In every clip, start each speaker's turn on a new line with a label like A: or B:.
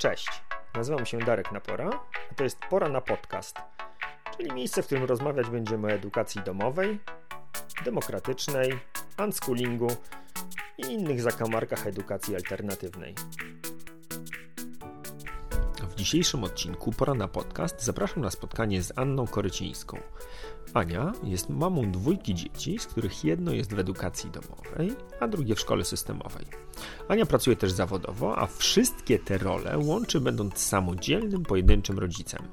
A: Cześć, nazywam się Darek Napora, a to jest Pora na Podcast, czyli miejsce, w którym rozmawiać będziemy o edukacji domowej, demokratycznej, unschoolingu i innych zakamarkach edukacji alternatywnej. W dzisiejszym odcinku Pora na Podcast zapraszam na spotkanie z Anną Korycińską. Ania jest mamą dwójki dzieci, z których jedno jest w edukacji domowej, a drugie w szkole systemowej. Ania pracuje też zawodowo, a wszystkie te role łączy będąc samodzielnym, pojedynczym rodzicem.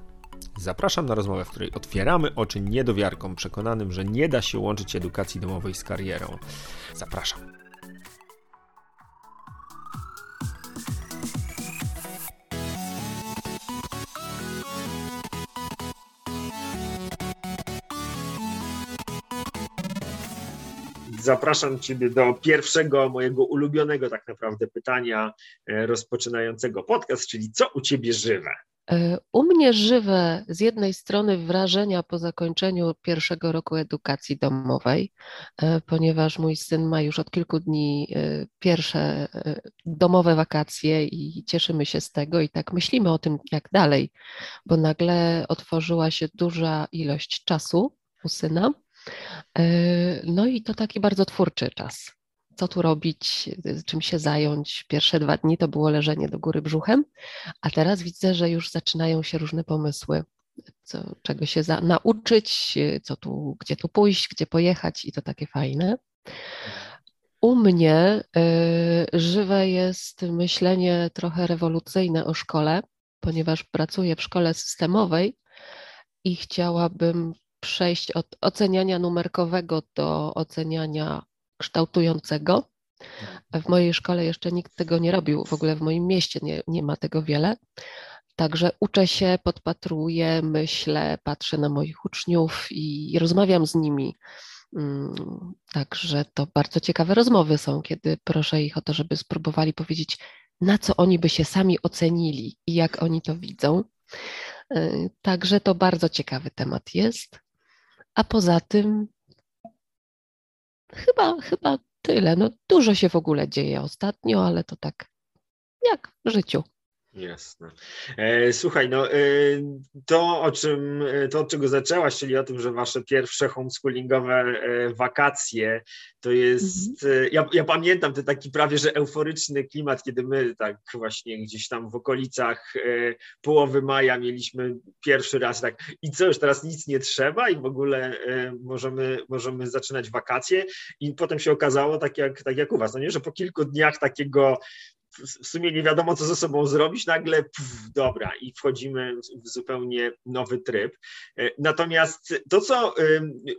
A: Zapraszam na rozmowę, w której otwieramy oczy niedowiarkom przekonanym, że nie da się łączyć edukacji domowej z karierą. Zapraszam. Zapraszam Ciebie do pierwszego mojego ulubionego tak naprawdę pytania e, rozpoczynającego podcast, czyli co u Ciebie żywe?
B: E, u mnie żywe z jednej strony wrażenia po zakończeniu pierwszego roku edukacji domowej, e, ponieważ mój syn ma już od kilku dni pierwsze domowe wakacje i cieszymy się z tego i tak myślimy o tym, jak dalej, bo nagle otworzyła się duża ilość czasu u syna no i to taki bardzo twórczy czas. Co tu robić, czym się zająć? Pierwsze dwa dni to było leżenie do góry brzuchem, a teraz widzę, że już zaczynają się różne pomysły, co, czego się za, nauczyć, co tu, gdzie tu pójść, gdzie pojechać i to takie fajne. U mnie y, żywe jest myślenie trochę rewolucyjne o szkole, ponieważ pracuję w szkole systemowej i chciałabym przejść od oceniania numerkowego do oceniania kształtującego. W mojej szkole jeszcze nikt tego nie robił, w ogóle w moim mieście nie, nie ma tego wiele. Także uczę się, podpatruję, myślę, patrzę na moich uczniów i rozmawiam z nimi. Mm, także to bardzo ciekawe rozmowy są, kiedy proszę ich o to, żeby spróbowali powiedzieć, na co oni by się sami ocenili i jak oni to widzą. Y, także to bardzo ciekawy temat jest. A poza tym chyba, chyba tyle. No, dużo się w ogóle dzieje ostatnio, ale to tak jak w życiu.
A: Jasne. E, słuchaj, no e, to o czym, e, to od czego zaczęłaś, czyli o tym, że wasze pierwsze homeschoolingowe wakacje, to jest, mhm. ja, ja, pamiętam ten taki prawie, że euforyczny klimat, kiedy my tak właśnie gdzieś tam w okolicach połowy maja mieliśmy pierwszy raz tak i co, już teraz nic nie trzeba i w ogóle możemy, możemy zaczynać wakacje i potem się okazało, tak jak, tak jak u was, no nie, że po kilku dniach takiego w sumie nie wiadomo, co ze sobą zrobić, nagle pff, dobra i wchodzimy w zupełnie nowy tryb. E, natomiast to, co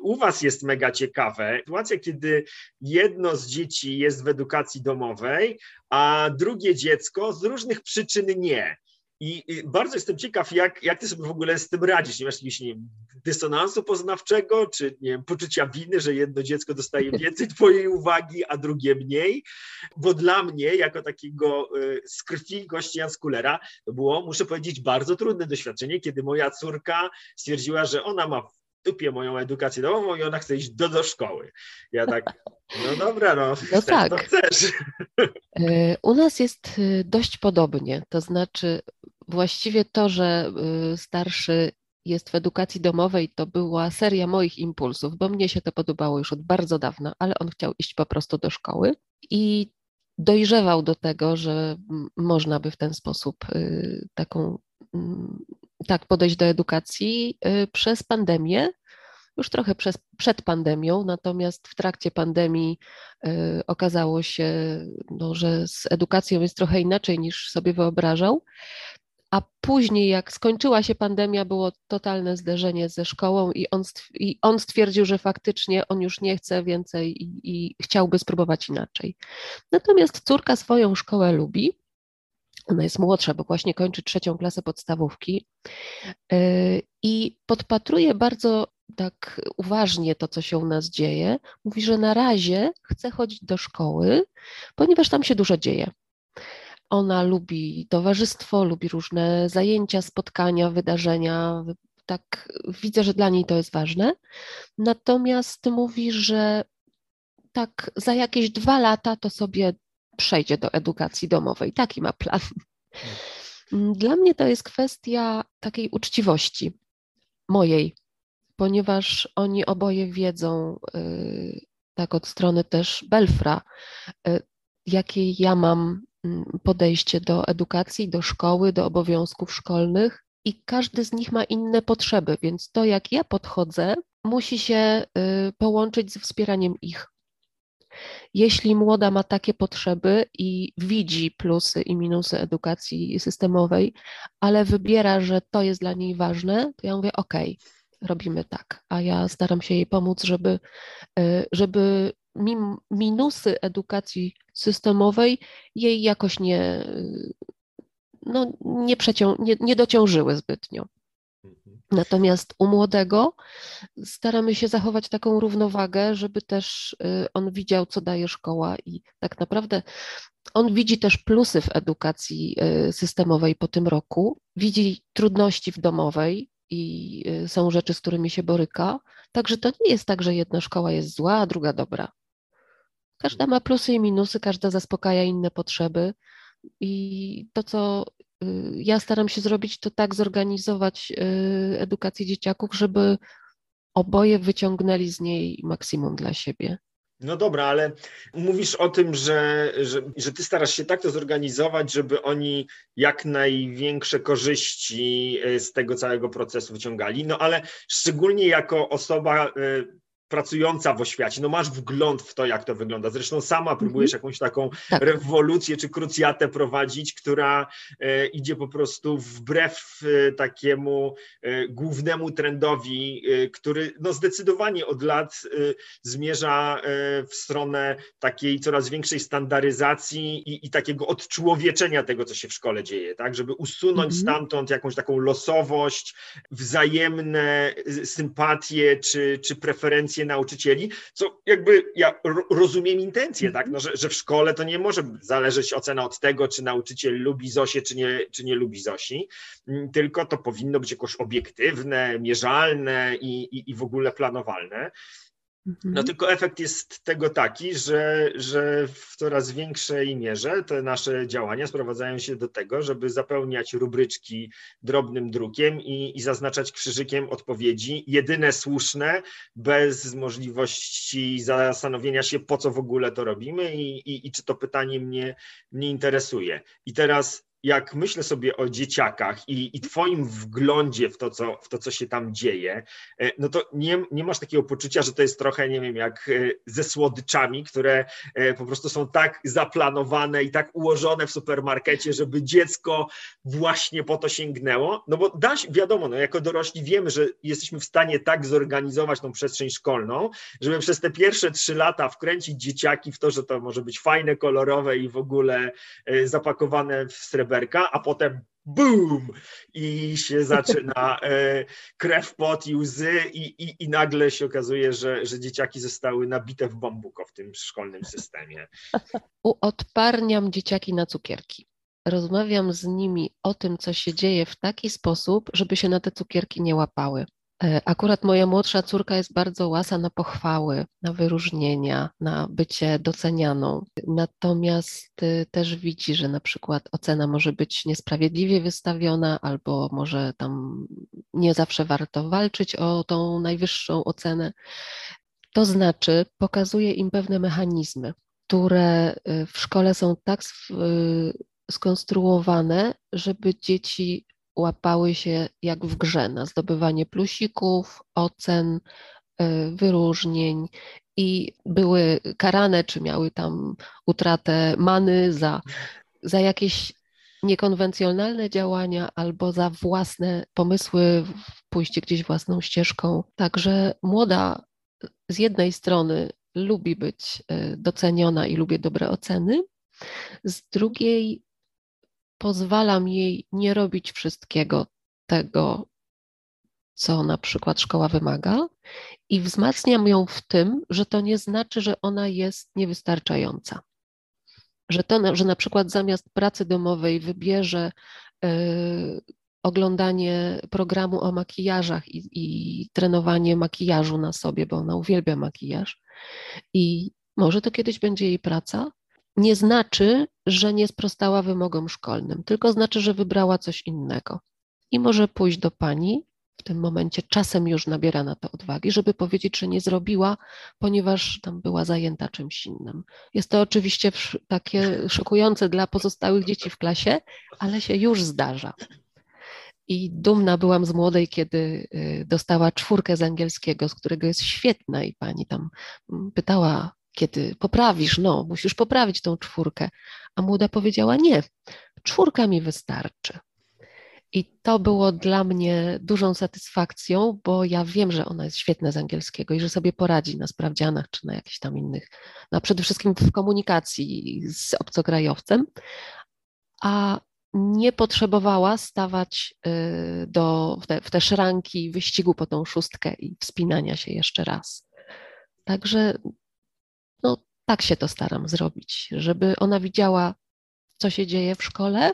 A: u Was jest mega ciekawe, sytuacja, kiedy jedno z dzieci jest w edukacji domowej, a drugie dziecko z różnych przyczyn nie. I bardzo jestem ciekaw, jak, jak ty sobie w ogóle z tym radzisz. Nie masz jakiegoś nie wiem, dysonansu poznawczego, czy nie wiem, poczucia winy, że jedno dziecko dostaje więcej twojej uwagi, a drugie mniej? Bo dla mnie, jako takiego y, z krwi gości Jan Skulera, było, muszę powiedzieć, bardzo trudne doświadczenie, kiedy moja córka stwierdziła, że ona ma dupie moją edukację domową i ona chce iść do, do szkoły. Ja tak, no dobra, no, no tak. to chcesz.
B: E, u nas jest y, dość podobnie, to znaczy właściwie to, że y, starszy jest w edukacji domowej, to była seria moich impulsów, bo mnie się to podobało już od bardzo dawna, ale on chciał iść po prostu do szkoły i dojrzewał do tego, że można by w ten sposób taką tak podejść do edukacji y, przez pandemię, już trochę przez, przed pandemią, natomiast w trakcie pandemii y, okazało się, no, że z edukacją jest trochę inaczej niż sobie wyobrażał. A później, jak skończyła się pandemia, było totalne zderzenie ze szkołą, i on, i on stwierdził, że faktycznie on już nie chce więcej i, i chciałby spróbować inaczej. Natomiast córka swoją szkołę lubi ona jest młodsza, bo właśnie kończy trzecią klasę podstawówki y, i podpatruje bardzo tak uważnie to, co się u nas dzieje. Mówi, że na razie chce chodzić do szkoły, ponieważ tam się dużo dzieje. Ona lubi towarzystwo, lubi różne zajęcia, spotkania, wydarzenia. Tak widzę, że dla niej to jest ważne. Natomiast mówi, że tak za jakieś dwa lata to sobie przejdzie do edukacji domowej. Taki ma plan. Mm, dla mnie to jest kwestia takiej uczciwości mojej, ponieważ oni oboje wiedzą, y, tak od strony też Belfra, y, jakie ja mam mm, podejście do edukacji, do szkoły, do obowiązków szkolnych i każdy z nich ma inne potrzeby, więc to, jak ja podchodzę, musi się y, połączyć z wspieraniem ich. Jeśli młoda ma takie potrzeby i widzi plusy i minusy edukacji systemowej, ale wybiera, że to jest dla niej ważne, to ja mówię: OK, robimy tak. A ja staram się jej pomóc, żeby, y, żeby minusy edukacji systemowej jej jakoś nie, no, nie, przecią, nie, nie dociążyły zbytnio. Mhm. Natomiast u młodego staramy się zachować taką równowagę, żeby też y, on widział, co daje szkoła i tak naprawdę on widzi też plusy w edukacji y, systemowej po tym roku, widzi trudności w domowej i y, są rzeczy, z którymi się boryka. Także to nie jest tak, że jedna szkoła jest zła, a druga dobra. Każda ma plusy i minusy, każda zaspokaja inne potrzeby. I to, co ja staram się zrobić, to tak zorganizować y, edukację dzieciaków, żeby oboje wyciągnęli z niej maksimum dla siebie.
A: No dobra, ale mówisz o tym, że, że, że ty starasz się tak to zorganizować, żeby oni jak największe korzyści y, z tego całego procesu wyciągali. No ale szczególnie jako osoba pracująca w oświacie, no masz wgląd w to, jak to wygląda. Zresztą sama próbujesz mhm. jakąś taką tak. rewolucję czy krucjatę prowadzić, która e, idzie po prostu wbrew e, takiemu e, głównemu trendowi, e, który no zdecydowanie od lat e, zmierza e, w stronę takiej coraz większej standaryzacji i, i, takiego odczłowieczenia tego, co się w szkole dzieje, tak, żeby usunąć mhm. stamtąd jakąś taką losowość, wzajemne sympatie czy, czy preferencje nauczycieli, co jakby ja rozumiem intencję, tak, no, że, że w szkole to nie może zależeć ocena od tego, czy nauczyciel lubi Zosię, czy nie, czy nie lubi Zosi, mm, tylko to powinno być jakoś obiektywne, mierzalne i, i, i w ogóle planowalne. Mhm. No tylko efekt jest tego taki, że, że w coraz większej mierze te nasze działania sprowadzają się do tego, żeby zapełniać rubryczki drobnym drukiem i, i zaznaczać krzyżykiem odpowiedzi, jedyne słuszne, bez możliwości zastanowienia się, po co w ogóle to robimy i, i, i czy to pytanie mnie, mnie interesuje. I teraz jak myślę sobie o dzieciakach i, i Twoim wglądzie w to, co, w to, co się tam dzieje, e, no to nie, nie masz takiego poczucia, że to jest trochę, nie wiem, jak e, ze słodyczami, które e, po prostu są tak zaplanowane i tak ułożone w supermarkecie, żeby dziecko właśnie po to sięgnęło. No bo da się, wiadomo, no jako dorośli wiemy, że jesteśmy w stanie tak zorganizować tą przestrzeń szkolną, żeby przez te pierwsze trzy lata wkręcić dzieciaki w to, że to może być fajne, kolorowe i w ogóle zapakowane w srebrne a potem boom i się zaczyna e, krew, pot i łzy i, i, i nagle się okazuje, że, że dzieciaki zostały nabite w bambuko w tym szkolnym systemie.
B: Uodparniam dzieciaki na cukierki. Rozmawiam z nimi o tym, co się dzieje w taki sposób, żeby się na te cukierki nie łapały. E, akurat moja młodsza córka jest bardzo łasa na pochwały, na wyróżnienia, na bycie docenianą. Natomiast y, też widzi, że na przykład ocena może być niesprawiedliwie wystawiona, albo może tam nie zawsze warto walczyć o tą najwyższą ocenę. To znaczy, pokazuje im pewne mechanizmy, które y, w szkole są tak y, skonstruowane, żeby dzieci łapały się jak w grze na zdobywanie plusików, ocen, e, wyróżnień i były karane, czy miały tam utratę many za, za jakieś niekonwencjonalne działania albo za własne pomysły, pójście gdzieś własną ścieżką. Także młoda z jednej strony lubi być e, doceniona i lubię dobre oceny, z drugiej pozwalam jej nie robić wszystkiego tego, co na przykład szkoła wymaga, i wzmacniam ją w tym, że to nie znaczy, że ona jest niewystarczająca. Że, to, że na przykład zamiast pracy domowej wybierze y, oglądanie programu o makijażach i, i trenowanie makijażu na sobie, bo ona uwielbia makijaż. I może to kiedyś będzie jej praca, nie znaczy, że nie sprostała wymogom szkolnym, tylko znaczy, że wybrała coś innego. I może pójść do pani w tym momencie, czasem już nabiera na to odwagi, żeby powiedzieć, że nie zrobiła, ponieważ tam była zajęta czymś innym. Jest to oczywiście takie szokujące dla pozostałych dzieci w klasie, ale się już zdarza. I dumna byłam z młodej, kiedy y, dostała czwórkę z angielskiego, z którego jest świetna, i pani tam mm, pytała, kiedy poprawisz, no, musisz poprawić tą czwórkę. A młoda powiedziała: Nie, czwórka mi wystarczy. I to było dla mnie dużą satysfakcją, bo ja wiem, że ona jest świetna z angielskiego i że sobie poradzi na sprawdzianach czy na jakichś tam innych, no przede wszystkim w komunikacji z obcokrajowcem, a nie potrzebowała stawać y, do, w, te, w te szranki wyścigu po tą szóstkę i wspinania się jeszcze raz. Także tak się to staram zrobić, żeby ona widziała, co się dzieje w szkole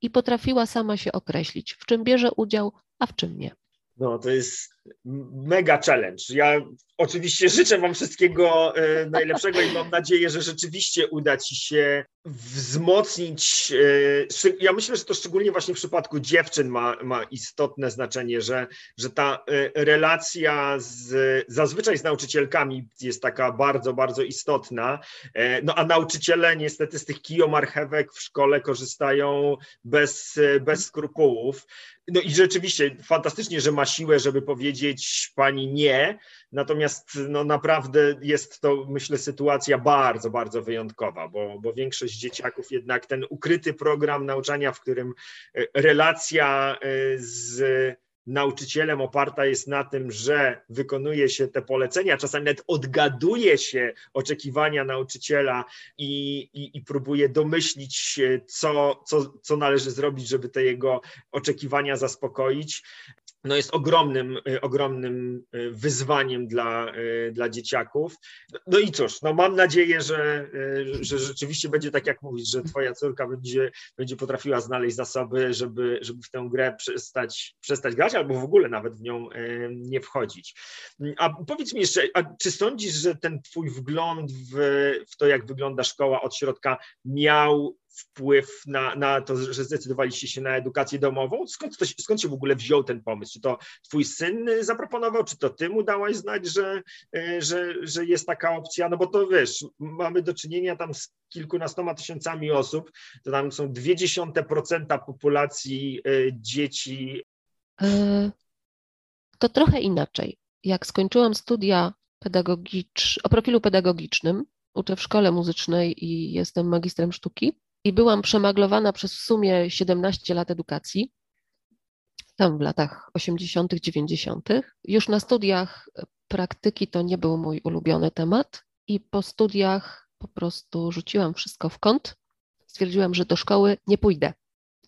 B: i potrafiła sama się określić, w czym bierze udział, a w czym nie.
A: No, to jest mega challenge. Ja oczywiście życzę Wam wszystkiego e, najlepszego i mam nadzieję, że rzeczywiście uda Ci się wzmocnić. E, ja myślę, że to szczególnie właśnie w przypadku dziewczyn ma, ma istotne znaczenie, że, że ta e, relacja z, zazwyczaj z nauczycielkami jest taka bardzo, bardzo istotna. No a nauczyciele niestety z tych kijomarchewek w szkole korzystają bez, bez skrupułów. No i rzeczywiście fantastycznie, że ma siłę, żeby powiedzieć pani nie, natomiast no naprawdę jest to, myślę, sytuacja bardzo, bardzo wyjątkowa, bo, bo większość dzieciaków jednak ten ukryty program nauczania, w którym e, relacja e, z nauczycielem oparta jest na tym, że wykonuje się te polecenia, czasami nawet odgaduje się oczekiwania nauczyciela i, i, i próbuje domyślić co, co, co należy zrobić, żeby te jego oczekiwania zaspokoić no jest ogromnym, y, ogromnym y, wyzwaniem dla, y, dla dzieciaków. No i cóż, no mam nadzieję, że, że rzeczywiście będzie tak, jak mówisz, że twoja córka będzie, będzie potrafiła znaleźć zasoby, żeby, żeby w tę grę przestać, przestać grać, albo w ogóle nawet w nią nie wchodzić. A powiedz mi jeszcze, czy sądzisz, że ten twój wgląd w, w to, jak wygląda szkoła od środka miał wpływ na, na to, że zdecydowaliście się na edukację domową? Skąd, to, skąd się w ogóle wziął ten pomysł? Czy to twój syn zaproponował, czy to ty mu dałaś znać, że, e, że, że jest taka opcja? No bo to wiesz, mamy do czynienia tam z kilkunastoma tysiącami osób, to tam są dwie dziesiąte procenta populacji e, dzieci. E,
B: to trochę inaczej. Jak skończyłam studia pedagogicz, o profilu pedagogicznym, uczę w szkole muzycznej i jestem magistrem sztuki, i byłam przemaglowana przez w sumie 17 lat edukacji, tam w latach 80., 90. Już na studiach praktyki to nie był mój ulubiony temat i po studiach po prostu rzuciłam wszystko w kąt. Stwierdziłam, że do szkoły nie pójdę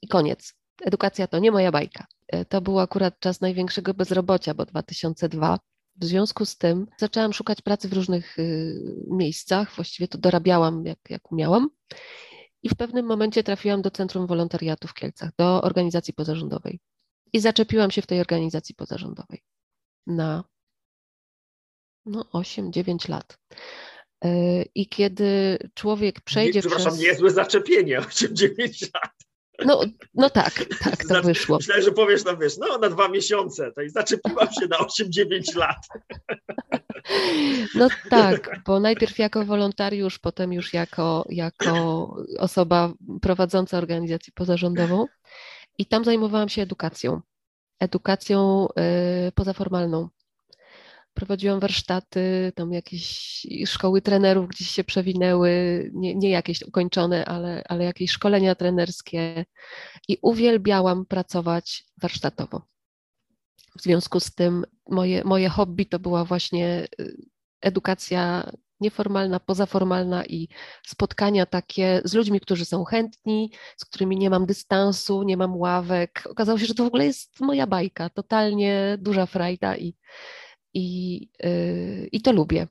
B: i koniec. Edukacja to nie moja bajka. E, to był akurat czas największego bezrobocia, bo 2002. W związku z tym zaczęłam szukać pracy w różnych y, miejscach, właściwie to dorabiałam jak, jak umiałam i w pewnym momencie trafiłam do Centrum Wolontariatu w Kielcach, do organizacji pozarządowej. I zaczepiłam się w tej organizacji pozarządowej na no, 8-9 lat. E, I kiedy człowiek przejdzie
A: Nie, przepraszam, przez... niezłe zaczepienie, 8-9 lat.
B: No, no tak, tak to znaczy, wyszło.
A: Myślałem, że powiesz, no wiesz, no na dwa miesiące, to i zaczepiłam się na 8-9 lat.
B: No tak, bo najpierw jako wolontariusz, potem już jako, jako osoba prowadząca organizację pozarządową i tam zajmowałam się edukacją, edukacją y, pozaformalną. Prowadziłam warsztaty, tam jakieś szkoły trenerów gdzieś się przewinęły, nie, nie jakieś ukończone, ale, ale jakieś szkolenia trenerskie i uwielbiałam pracować warsztatowo. W związku z tym moje, moje hobby to była właśnie y, edukacja nieformalna, pozaformalna i spotkania takie z ludźmi, którzy są chętni, z którymi nie mam dystansu, nie mam ławek. Okazało się, że to w ogóle jest moja bajka, totalnie duża frajda i, i, yy, i to lubię.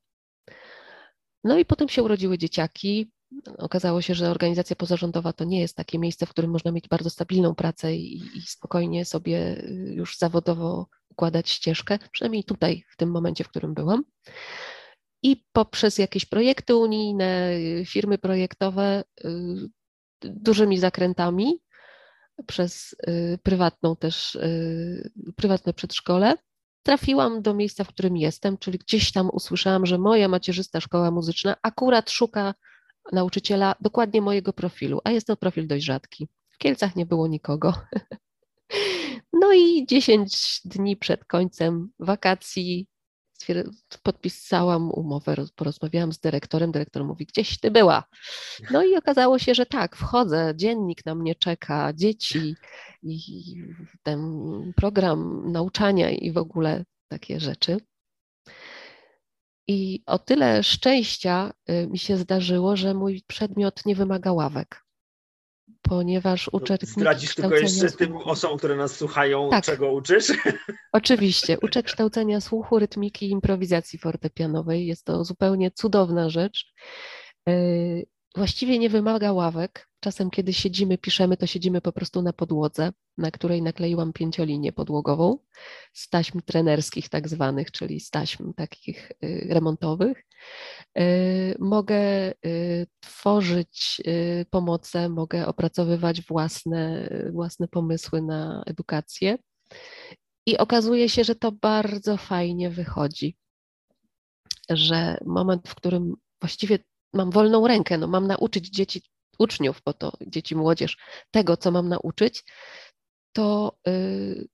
B: No i potem się urodziły dzieciaki. Okazało się, że organizacja pozarządowa to nie jest takie miejsce, w którym można mieć bardzo stabilną pracę i, i spokojnie sobie y, już zawodowo układać ścieżkę, przynajmniej tutaj, w tym momencie, w którym byłam. i poprzez jakieś projekty unijne, firmy projektowe dużymi zakrętami przez prywatną też, prywatne przedszkole trafiłam do miejsca, w którym jestem, czyli gdzieś tam usłyszałam, że moja macierzysta szkoła muzyczna akurat szuka nauczyciela dokładnie mojego profilu, a jest to profil dość rzadki. W Kielcach nie było nikogo. No i 10 dni przed końcem wakacji podpisałam umowę, porozmawiałam z dyrektorem, dyrektor mówi, gdzieś ty była. No i okazało się, że tak, wchodzę, dziennik na mnie czeka, dzieci i ten program nauczania i w ogóle takie rzeczy. I o tyle szczęścia y, mi się zdarzyło, że mój przedmiot nie wymaga ławek ponieważ uczę
A: rytmiki Zdradzisz tylko jeszcze tym osobom, które nas słuchają, tak. czego uczysz?
B: Oczywiście. Uczę kształcenia słuchu, rytmiki i improwizacji fortepianowej. Jest to zupełnie cudowna rzecz. Właściwie nie wymaga ławek. Czasem, kiedy siedzimy, piszemy, to siedzimy po prostu na podłodze, na której nakleiłam pięciolinię podłogową z taśm trenerskich, tak zwanych, czyli z taśm takich y, remontowych. Y, mogę y, tworzyć pomoce, mogę opracowywać własne, własne pomysły na edukację. I okazuje się, że to bardzo fajnie wychodzi, że moment, w którym właściwie mam wolną rękę, no mam nauczyć dzieci, uczniów, bo to dzieci, młodzież, tego, co mam nauczyć, to y,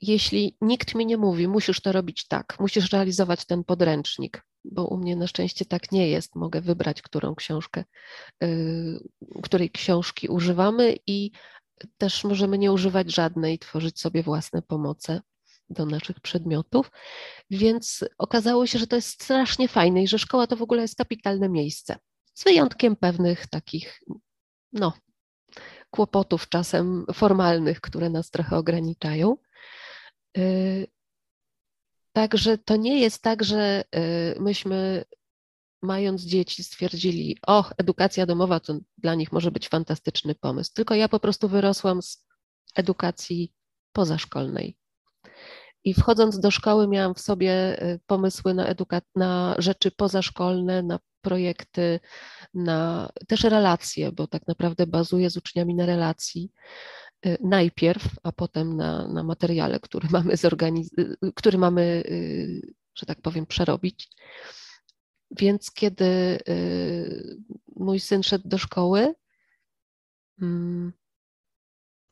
B: jeśli nikt mi nie mówi, musisz to robić tak, musisz realizować ten podręcznik, bo u mnie na szczęście tak nie jest, mogę wybrać, którą książkę, y, której książki używamy i też możemy nie używać żadnej, tworzyć sobie własne pomoce do naszych przedmiotów. Więc okazało się, że to jest strasznie fajne i że szkoła to w ogóle jest kapitalne miejsce. Z wyjątkiem pewnych takich, no, kłopotów czasem formalnych, które nas trochę ograniczają. Y, także to nie jest tak, że y, myśmy mając dzieci stwierdzili, o, edukacja domowa to dla nich może być fantastyczny pomysł. Tylko ja po prostu wyrosłam z edukacji pozaszkolnej. I wchodząc do szkoły miałam w sobie y, pomysły na, eduka- na rzeczy pozaszkolne, na projekty, na też relacje, bo tak naprawdę bazuję z uczniami na relacji y, najpierw, a potem na, na materiale, który mamy, zorganiz- y, który mamy, że tak powiem, przerobić. Więc kiedy mój syn szedł do szkoły, mm,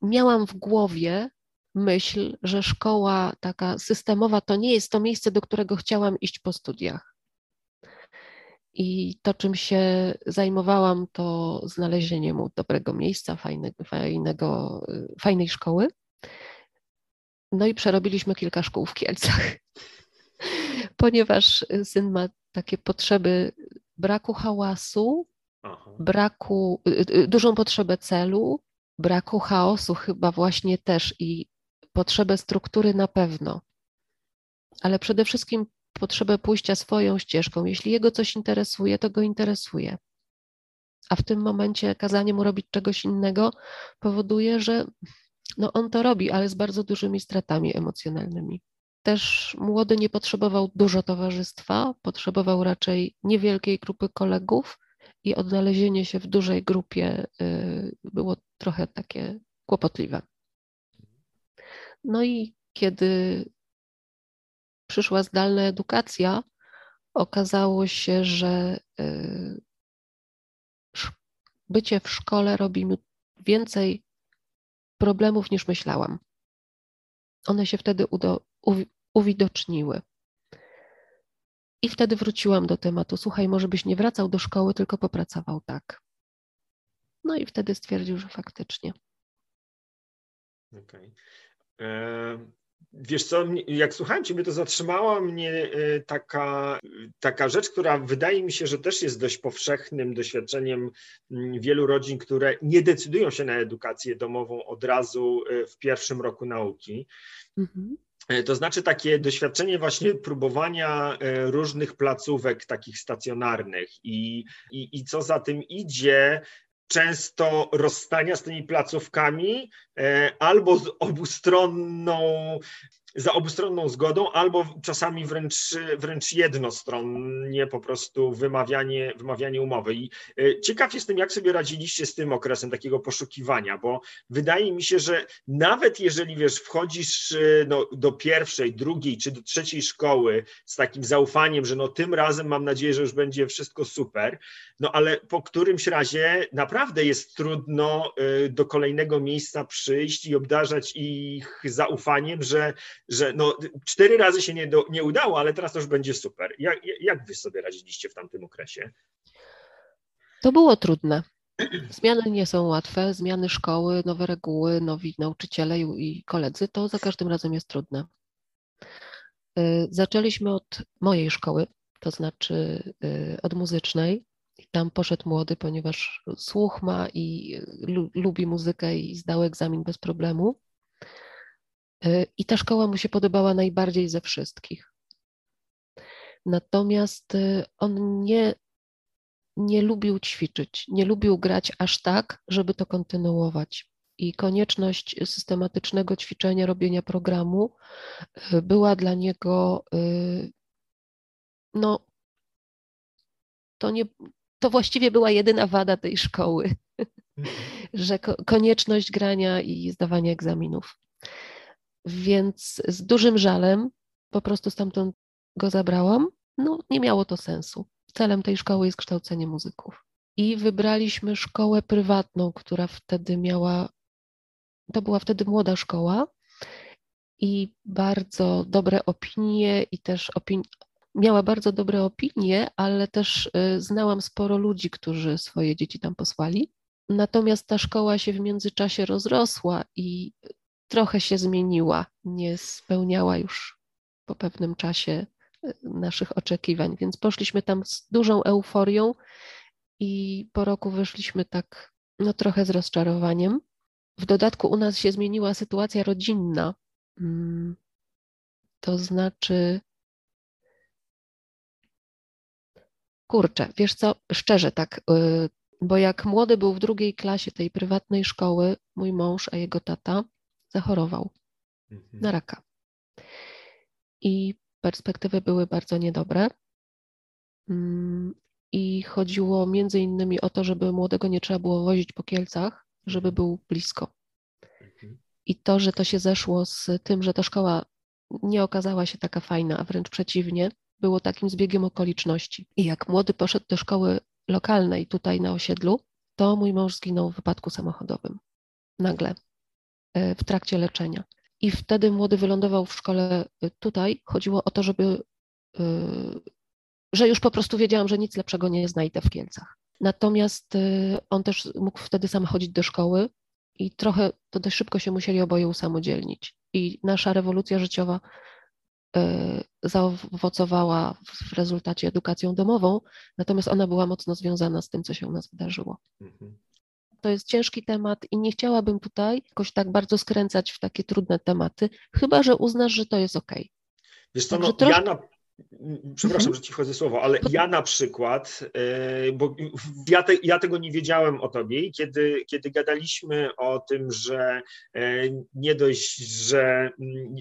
B: miałam w głowie, myśl, że szkoła taka systemowa to nie jest to miejsce, do którego chciałam iść po studiach. I to, czym się zajmowałam, to znalezienie mu dobrego miejsca, fajnego, fajnego, fajnej szkoły. No i przerobiliśmy kilka szkół w Kielcach, ponieważ syn ma takie potrzeby braku hałasu, Aha. braku, y, y, dużą potrzebę celu, braku chaosu chyba właśnie też i potrzebę struktury na pewno, ale przede wszystkim potrzebę pójścia swoją ścieżką. Jeśli jego coś interesuje, to go interesuje. A w tym momencie kazanie mu robić czegoś innego powoduje, że no on to robi, ale z bardzo dużymi stratami emocjonalnymi. Też młody nie potrzebował dużo towarzystwa, potrzebował raczej niewielkiej grupy kolegów i odnalezienie się w dużej grupie y, było trochę takie kłopotliwe. No i kiedy przyszła zdalna edukacja, okazało się, że y, bycie w szkole robi mi więcej problemów niż myślałam. One się wtedy udo, uwidoczniły. I wtedy wróciłam do tematu. Słuchaj, może byś nie wracał do szkoły, tylko popracował tak. No i wtedy stwierdził, że faktycznie.
A: Okej. Okay. Wiesz co, jak słuchałem Ciebie, to zatrzymała mnie e, taka, taka rzecz, która wydaje mi się, że też jest dość powszechnym doświadczeniem mm, wielu rodzin, które nie decydują się na edukację domową od razu e, w pierwszym roku nauki. Mhm. E, to znaczy takie doświadczenie właśnie próbowania różnych placówek takich stacjonarnych i, i, i co za tym idzie, często rozstania z tymi placówkami e, albo z obustronną za obustronną zgodą, albo czasami wręcz, wręcz jednostronnie po prostu wymawianie, wymawianie umowy. I e, ciekaw jestem, jak sobie radziliście z tym okresem takiego poszukiwania, bo wydaje mi się, że nawet jeżeli wiesz, wchodzisz e, no, do pierwszej, drugiej czy do trzeciej szkoły z takim zaufaniem, że no tym razem mam nadzieję, że już będzie wszystko super, no ale po którymś razie naprawdę jest trudno e, do kolejnego miejsca przyjść i obdarzać ich zaufaniem, że że no, cztery razy się nie, do, nie udało, ale teraz to już będzie super. Jak, jak wy sobie radziliście w tamtym okresie?
B: To było trudne. Zmiany nie są łatwe, zmiany szkoły, nowe reguły, nowi nauczyciele i koledzy, to za każdym razem jest trudne. Y, zaczęliśmy od mojej szkoły, to znaczy y, od muzycznej. Tam poszedł młody, ponieważ słuch ma i lubi muzykę i zdał egzamin bez problemu. Y, I ta szkoła mu się podobała najbardziej ze wszystkich. Natomiast y, on nie, nie lubił ćwiczyć, nie lubił grać aż tak, żeby to kontynuować. I konieczność systematycznego ćwiczenia, robienia programu y, była dla niego, no, to, nie, to właściwie była jedyna wada tej szkoły, mhm. że konieczność grania i zdawania egzaminów. Więc z dużym żalem po prostu stamtąd go zabrałam. No, nie miało to sensu. Celem tej szkoły jest kształcenie muzyków. I wybraliśmy szkołę prywatną, która wtedy miała, to była wtedy młoda szkoła i bardzo dobre opinie i też opin, miała bardzo dobre opinie, ale też y, znałam sporo ludzi, którzy swoje dzieci tam posłali. Natomiast ta szkoła się w międzyczasie rozrosła i trochę się zmieniła, nie spełniała już po pewnym czasie e, naszych oczekiwań, więc poszliśmy tam z dużą euforią i po roku wyszliśmy tak no trochę z rozczarowaniem. W dodatku u nas się zmieniła sytuacja rodzinna. Mm, to znaczy, kurczę, wiesz co, szczerze tak, y, bo jak młody był w drugiej klasie tej prywatnej szkoły, mój mąż, a jego tata, zachorował mhm. na raka. I perspektywy były bardzo niedobre. Mm, I chodziło między innymi o to, żeby młodego nie trzeba było wozić po Kielcach, żeby był blisko. Mhm. I to, że to się zeszło z tym, że ta szkoła nie okazała się taka fajna, a wręcz przeciwnie, było takim zbiegiem okoliczności. I jak młody poszedł do szkoły lokalnej tutaj na osiedlu, to mój mąż zginął w wypadku samochodowym. Nagle. W trakcie leczenia. I wtedy młody wylądował w szkole tutaj. Chodziło o to, żeby, e, że już po prostu wiedziałam, że nic lepszego nie znajdę w Kielcach. Natomiast on też mógł wtedy sam chodzić do szkoły i trochę to dość szybko się musieli oboje usamodzielnić. I nasza rewolucja życiowa zaowocowała w rezultacie edukacją domową, natomiast ona była mocno związana z tym, co się u nas wydarzyło. Mhm. To jest ciężki temat i nie chciałabym tutaj jakoś tak bardzo skręcać w takie trudne tematy, chyba że uznasz, że to jest ok.
A: Wiesz co, no, trosz... ja na... Przepraszam, mhm. że ci wchodzę słowo, ale ja na przykład, e, bo ja, te, ja, tego nie wiedziałem o tobie kiedy, kiedy gadaliśmy o tym, że e, nie dość, że mm,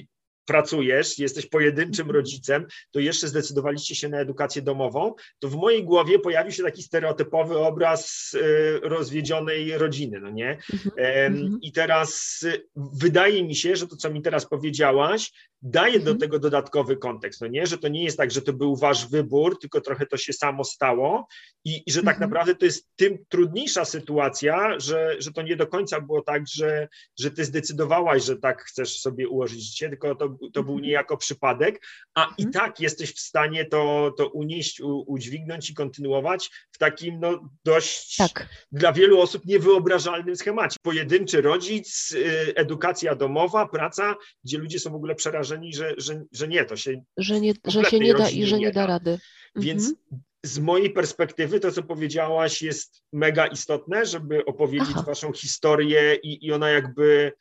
A: pracujesz, jesteś pojedynczym mhm. rodzicem, to jeszcze zdecydowaliście się na edukację domową, to w mojej głowie pojawił się taki stereotypowy obraz y, rozwiedzionej rodziny, no nie? Mhm. I teraz y, wydaje mi się, że to, co mi teraz powiedziałaś, daje do mhm. tego dodatkowy kontekst, no nie? Że to nie jest tak, że to był wasz wybór, tylko trochę to się samo stało i, i że tak naprawdę to jest tym trudniejsza sytuacja, że, że to nie do końca było tak, że, że ty zdecydowałaś, że tak chcesz sobie ułożyć życie, tylko to to był mhm. niejako przypadek, a i mhm. tak jesteś w stanie to, to unieść, u, udźwignąć i kontynuować w takim no, dość tak. dla wielu osób niewyobrażalnym schemacie. Pojedynczy rodzic, y, edukacja domowa, praca, gdzie ludzie są w ogóle przerażeni, że, że, że nie, to się
B: że, nie, że się nie da i że nie da rady.
A: Więc mhm. z mojej perspektywy to, co powiedziałaś, jest mega istotne, żeby opowiedzieć Aha. waszą historię i, i ona jakby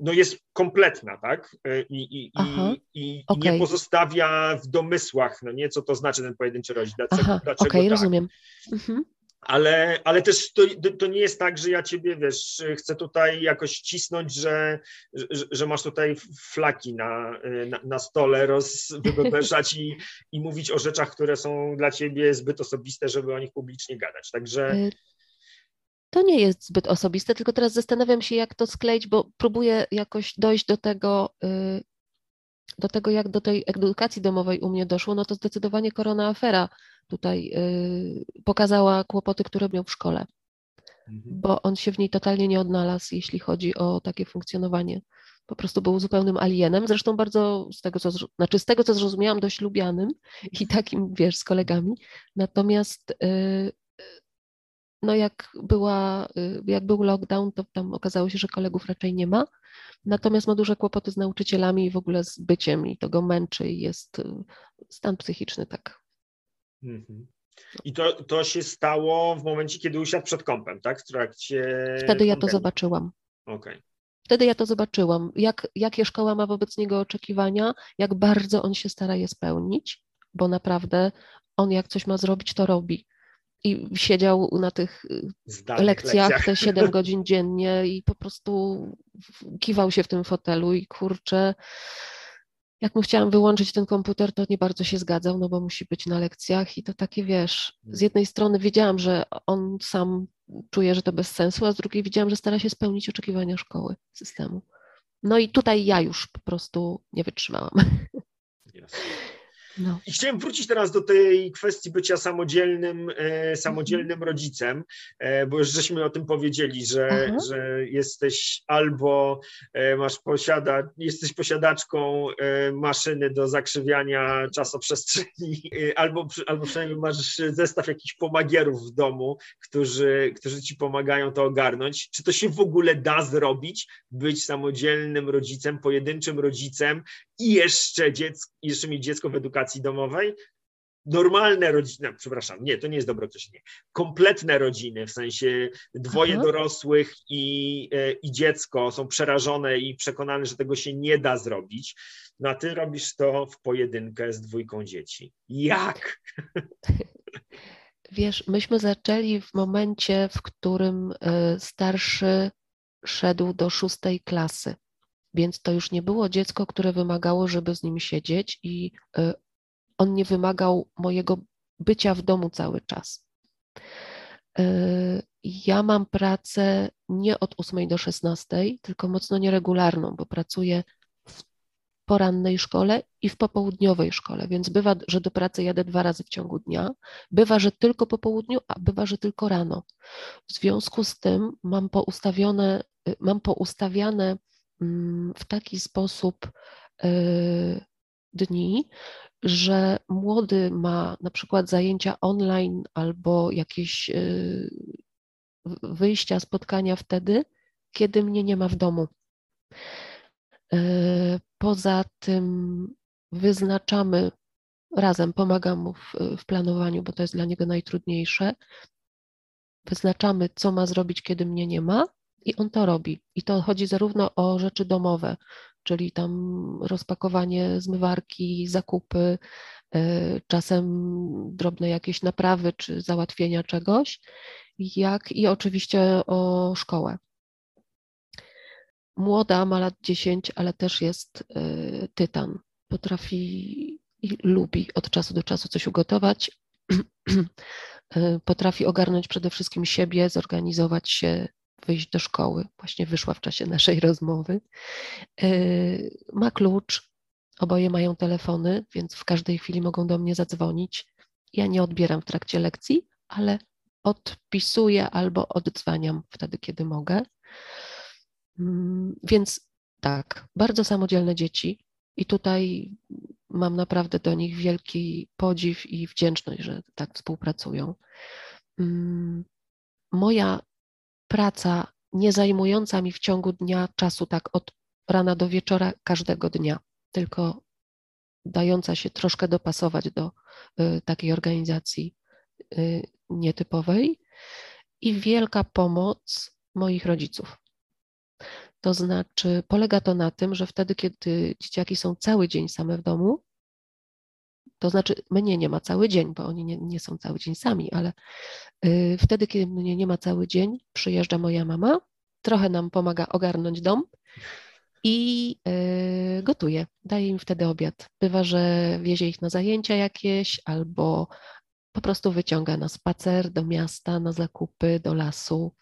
A: no jest kompletna, tak? E, I, i, Aha, i, okay. nie pozostawia w domysłach, no nie, co to znaczy ten pojedynczy rodzic, dlaczego,
B: Aha, dlaczego okay, tak. rozumiem. Mhm.
A: ale, ale też to, to nie jest tak, że ja ciebie, wiesz, chcę tutaj jakoś cisnąć, że, że, że masz tutaj flaki na, na, na stole, rozwybebeszać i, i mówić o rzeczach, które są dla ciebie zbyt osobiste, żeby o nich publicznie gadać. Także y,
B: to nie jest zbyt osobiste, tylko teraz zastanawiam się, jak to skleić, bo próbuję jakoś dojść do tego, y, do tego, jak do tej edukacji domowej u mnie doszło, no to zdecydowanie korona afera tutaj y, pokazała kłopoty, które miał w szkole, mhm. bo on się w niej totalnie nie odnalazł, jeśli chodzi o takie funkcjonowanie. Po prostu był zupełnym alienem, zresztą bardzo z tego, co, znaczy z tego, co zrozumiałam, dość lubianym i takim, wiesz, z kolegami. Natomiast y, no jak, była, y, jak był lockdown, to tam okazało się, że kolegów raczej nie ma. Natomiast ma duże kłopoty z nauczycielami i w ogóle z byciem i to go męczy i jest y, stan psychiczny tak.
A: Mhm. I to, to się stało w momencie, kiedy usiadł przed kąpem, tak? W trakcie.
B: Wtedy ja to zobaczyłam.
A: Okej. Okay.
B: Wtedy ja to zobaczyłam, jak, jakie szkoła ma wobec niego oczekiwania, jak bardzo on się stara je spełnić, bo naprawdę on jak coś ma zrobić, to robi i siedział na tych lekcjach, lekcjach te 7 godzin dziennie i po prostu kiwał się w tym fotelu i kurczę, jak mu chciałam wyłączyć ten komputer, to nie bardzo się zgadzał, no bo musi być na lekcjach i to takie, wiesz, z jednej strony wiedziałam, że on sam czuje, że to bez sensu, a z drugiej widziałam, że stara się spełnić oczekiwania szkoły, systemu. No i tutaj ja już po prostu nie wytrzymałam. Yes.
A: No. I chciałem wrócić teraz do tej kwestii bycia samodzielnym, e, samodzielnym mhm. rodzicem, e, bo już żeśmy o tym powiedzieli, że, że jesteś albo e, masz posiada, jesteś posiadaczką e, maszyny do zakrzywiania czasoprzestrzeni, e, albo, albo przynajmniej masz zestaw jakichś pomagierów w domu, którzy, którzy ci pomagają to ogarnąć. Czy to się w ogóle da zrobić, być samodzielnym rodzicem, pojedynczym rodzicem i jeszcze, dziecko, jeszcze mieć dziecko w edukacji domowej, normalne rodziny, przepraszam, nie, to nie jest dobre określenie, kompletne rodziny, w sensie dwoje Aha. dorosłych i, e, i dziecko są przerażone i przekonane, że tego się nie da zrobić, no a ty robisz to w pojedynkę z dwójką dzieci. Jak?
B: Wiesz, myśmy zaczęli w momencie, w którym e, starszy szedł do szóstej klasy. Więc to już nie było dziecko, które wymagało, żeby z nim siedzieć, i y, on nie wymagał mojego bycia w domu cały czas. Y, ja mam pracę nie od 8 do 16, tylko mocno nieregularną, bo pracuję w porannej szkole i w popołudniowej szkole, więc bywa, że do pracy jadę dwa razy w ciągu dnia, bywa, że tylko po południu, a bywa, że tylko rano. W związku z tym mam poustawione, y, mam poustawiane Mm, w taki sposób e, dni, że młody ma na przykład zajęcia online albo jakieś e, wyjścia, spotkania wtedy, kiedy mnie nie ma w domu. E, poza tym wyznaczamy razem, pomagam mu w, w, planowaniu, bo to jest dla niego najtrudniejsze. Wyznaczamy, co ma zrobić, kiedy mnie nie ma, i on to robi. I to chodzi zarówno o rzeczy domowe, czyli tam rozpakowanie zmywarki, zakupy, e, czasem drobne jakieś naprawy czy załatwienia czegoś, jak i oczywiście o szkołę. Młoda ma lat 10, ale też jest e, tytan. Potrafi i lubi od czasu do czasu coś ugotować. E, potrafi ogarnąć przede wszystkim siebie, zorganizować się wyjść do szkoły. Właśnie wyszła w czasie naszej rozmowy. E, ma klucz, oboje mają telefony, więc w każdej chwili mogą do mnie zadzwonić. Ja nie odbieram w trakcie lekcji, ale odpisuję albo oddzwaniam wtedy, kiedy mogę. Mm, więc tak, bardzo samodzielne dzieci i tutaj mam naprawdę do nich wielki podziw i wdzięczność, że tak współpracują. Mm, moja praca nie zajmująca mi w ciągu dnia czasu tak od rana do wieczora każdego dnia, tylko dająca się troszkę dopasować do y, takiej organizacji y, nietypowej i wielka pomoc moich rodziców. To znaczy, polega to na tym, że wtedy, kiedy dzieciaki są cały dzień same w domu, To znaczy, mnie nie ma cały dzień, bo oni nie, nie są cały dzień sami, ale y, wtedy, kiedy mnie nie ma cały dzień, przyjeżdża moja mama, trochę nam pomaga ogarnąć dom i y, gotuje. Daje im wtedy obiad. Bywa, że wiezie ich na zajęcia jakieś albo po prostu wyciąga na spacer do miasta, na zakupy, do lasu.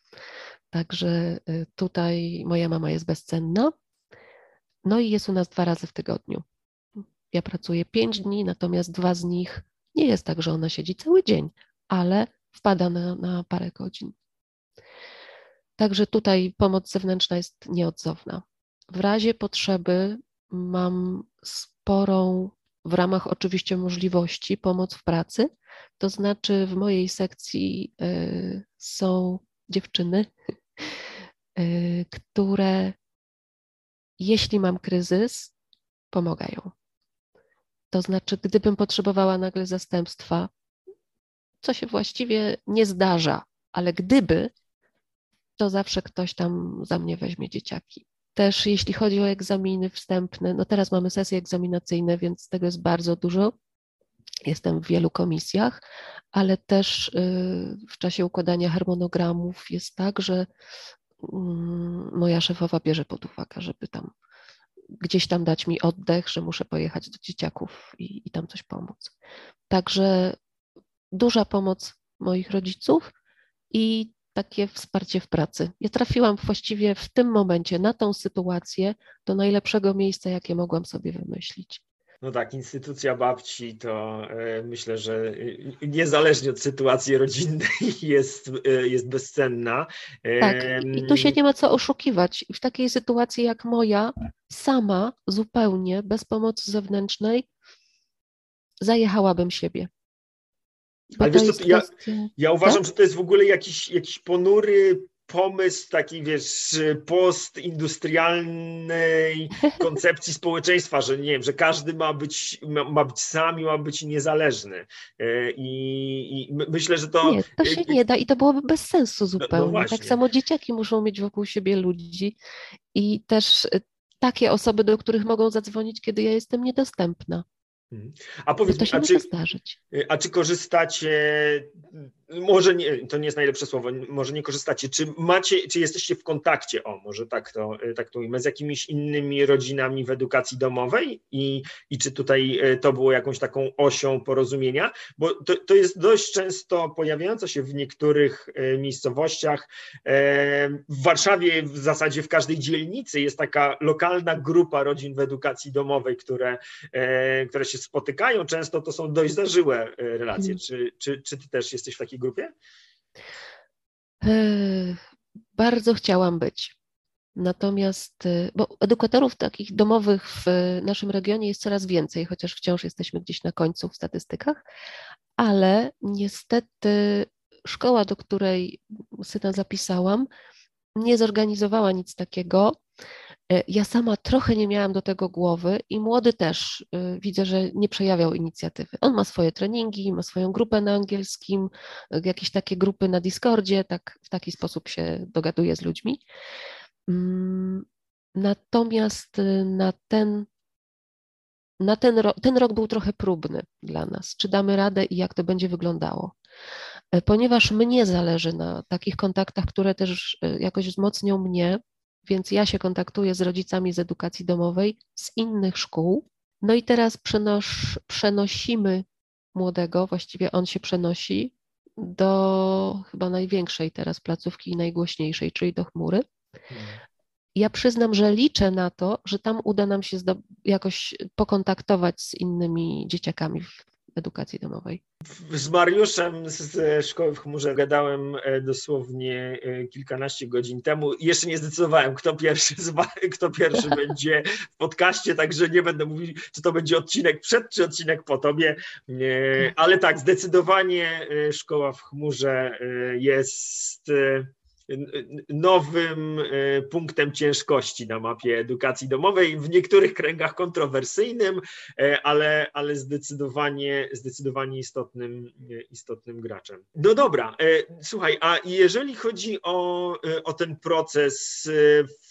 B: Także y, tutaj moja mama jest bezcenna. No i jest u nas dwa razy w tygodniu. Ja pracuję pięć dni, natomiast dwa z nich nie jest tak, że ona siedzi cały dzień, ale wpada na, na parę godzin. Także tutaj pomoc zewnętrzna jest nieodzowna. W razie potrzeby mam sporą, w ramach oczywiście możliwości, pomoc w pracy. To znaczy, w mojej sekcji y, są dziewczyny, y, które, jeśli mam kryzys, pomagają. To znaczy, gdybym potrzebowała nagle zastępstwa, co się właściwie nie zdarza, ale gdyby, to zawsze ktoś tam za mnie weźmie dzieciaki. Też jeśli chodzi o egzaminy wstępne, no teraz mamy sesje egzaminacyjne, więc tego jest bardzo dużo. Jestem w wielu komisjach, ale też y, w czasie układania harmonogramów jest tak, że mm, moja szefowa bierze pod uwagę, żeby tam gdzieś tam dać mi oddech, że muszę pojechać do dzieciaków i, i tam coś pomóc. Także duża pomoc moich rodziców i takie wsparcie w pracy. Ja trafiłam właściwie w tym momencie na tą sytuację do najlepszego miejsca, jakie mogłam sobie wymyślić.
A: No tak, instytucja babci to e, myślę, że e, niezależnie od sytuacji rodzinnej jest, e, jest bezcenna.
B: Tak, i tu się nie ma co oszukiwać. W takiej sytuacji jak moja, sama zupełnie, bez pomocy zewnętrznej, zajechałabym siebie.
A: Ale wiesz co, ja, ja uważam, tak? że to jest w ogóle jakiś, jakiś ponury pomysł taki, wiesz, postindustrialnej koncepcji społeczeństwa, że nie wiem, że każdy ma być, ma, ma być sam i ma być niezależny. E, I, I, myślę, że to...
B: Nie, to się nie da i to byłoby bez sensu zupełnie. No, no tak samo dzieciaki muszą mieć wokół siebie ludzi i też e, takie osoby, do których mogą zadzwonić, kiedy ja jestem niedostępna.
A: Mhm. A powiedz mi, a czy, a czy korzystacie może nie, to nie jest najlepsze słowo, może nie korzystacie. Czy macie, czy jesteście w kontakcie, o może tak to, tak to ujmę, z jakimiś innymi rodzinami w edukacji domowej i, i czy tutaj e, to było jakąś taką osią porozumienia? Bo to, to jest dość często pojawiające się w niektórych e, miejscowościach. E, w Warszawie w zasadzie w każdej dzielnicy jest taka lokalna grupa rodzin w edukacji domowej, które, które się spotykają. Często to są dość zażyłe relacje. Mhm. Czy, czy, czy ty też jesteś w takiej grupie?
B: Bardzo chciałam być. Natomiast, e, bo edukatorów takich domowych w naszym regionie jest coraz więcej, chociaż wciąż jesteśmy gdzieś na końcu w statystykach, ale niestety szkoła, do której syna zapisałam, nie zorganizowała nic takiego. E, ja sama trochę nie miałam do tego głowy i młody też e, widzę, że nie przejawiał inicjatywy. On ma swoje treningi, ma swoją grupę na angielskim, e, jakieś takie grupy na Discordzie, tak, w taki sposób się dogaduje z ludźmi. Mm, natomiast na ten, na ten, rok, ten rok był trochę próbny dla nas. Czy damy radę i jak to będzie wyglądało? Ponieważ mnie zależy na takich kontaktach, które też jakoś wzmocnią mnie, więc ja się kontaktuję z rodzicami z edukacji domowej z innych szkół. No i teraz przenosz, przenosimy młodego, właściwie on się przenosi do chyba największej teraz placówki i najgłośniejszej, czyli do chmury. Ja przyznam, że liczę na to, że tam uda nam się jakoś pokontaktować z innymi dzieciakami w edukacji domowej.
A: Z Mariuszem z szkoły w chmurze gadałem e, dosłownie e, kilkanaście godzin temu. Jeszcze nie zdecydowałem, kto pierwszy, kto pierwszy będzie w podcaście, także nie będę mówił, czy to będzie odcinek przed, czy odcinek po tobie. E, ale tak, zdecydowanie szkoła w chmurze jest nowym e, punktem ciężkości na mapie edukacji domowej, w niektórych kręgach kontrowersyjnym, e, ale, ale zdecydowanie, zdecydowanie istotnym, istotnym graczem. No dobra, słuchaj, a jeżeli chodzi o, o ten proces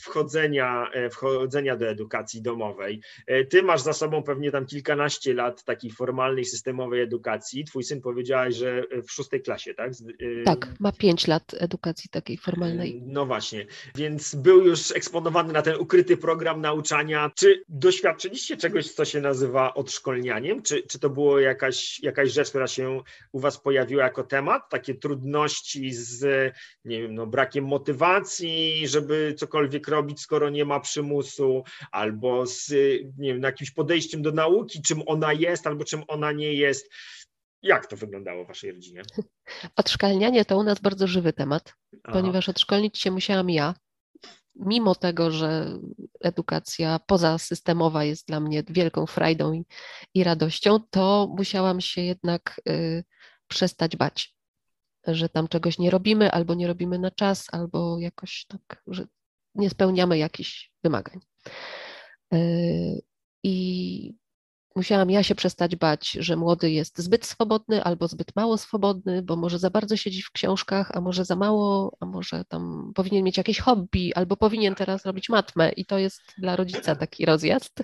A: wchodzenia, wchodzenia do edukacji domowej, ty masz za sobą pewnie tam kilkanaście lat takiej formalnej, systemowej edukacji. Twój syn powiedziałeś, że w szóstej klasie, tak?
B: Tak, ma pięć lat edukacji takiej formalnej.
A: No właśnie, więc był już eksponowany na ten ukryty program nauczania. Czy doświadczyliście czegoś, co się nazywa odszkolnianiem? Czy, czy to było jakaś, jakaś rzecz, która się u Was pojawiła jako temat? Takie trudności z, nie wiem, no, brakiem motywacji, żeby cokolwiek robić, skoro nie ma przymusu, albo z nie wiem, jakimś podejściem do nauki, czym ona jest, albo czym ona nie jest. Jak to wyglądało w Waszej rodzinie?
B: Odszkalnianie to u nas bardzo żywy temat, Aha. ponieważ odszkolnić się musiałam ja. Mimo tego, że edukacja pozasystemowa jest dla mnie wielką frajdą i, i radością, to musiałam się jednak y, przestać bać, że tam czegoś nie robimy, albo nie robimy na czas, albo jakoś tak, że nie spełniamy jakichś wymagań. Y, I musiałam ja się przestać bać, że młody jest zbyt swobodny albo zbyt mało swobodny, bo może za bardzo siedzi w książkach, a może za mało, a może tam powinien mieć jakieś hobby, albo powinien teraz robić matmę i to jest dla rodzica taki rozjazd.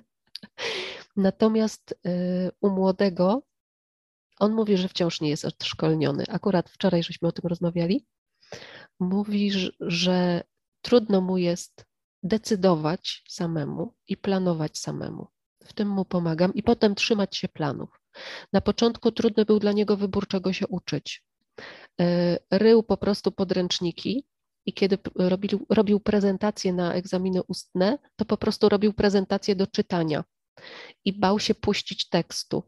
B: Natomiast y, u młodego on mówi, że wciąż nie jest odszkolniony. Akurat wczoraj żeśmy o tym rozmawiali. Mówi, że trudno mu jest decydować samemu i planować samemu w tym mu pomagam i potem trzymać się planów. Na początku trudny był dla niego wybór, czego się uczyć. E, rył po prostu podręczniki i kiedy robił, robił prezentacje na egzaminy ustne, to po prostu robił prezentacje do czytania i bał się puścić tekstu,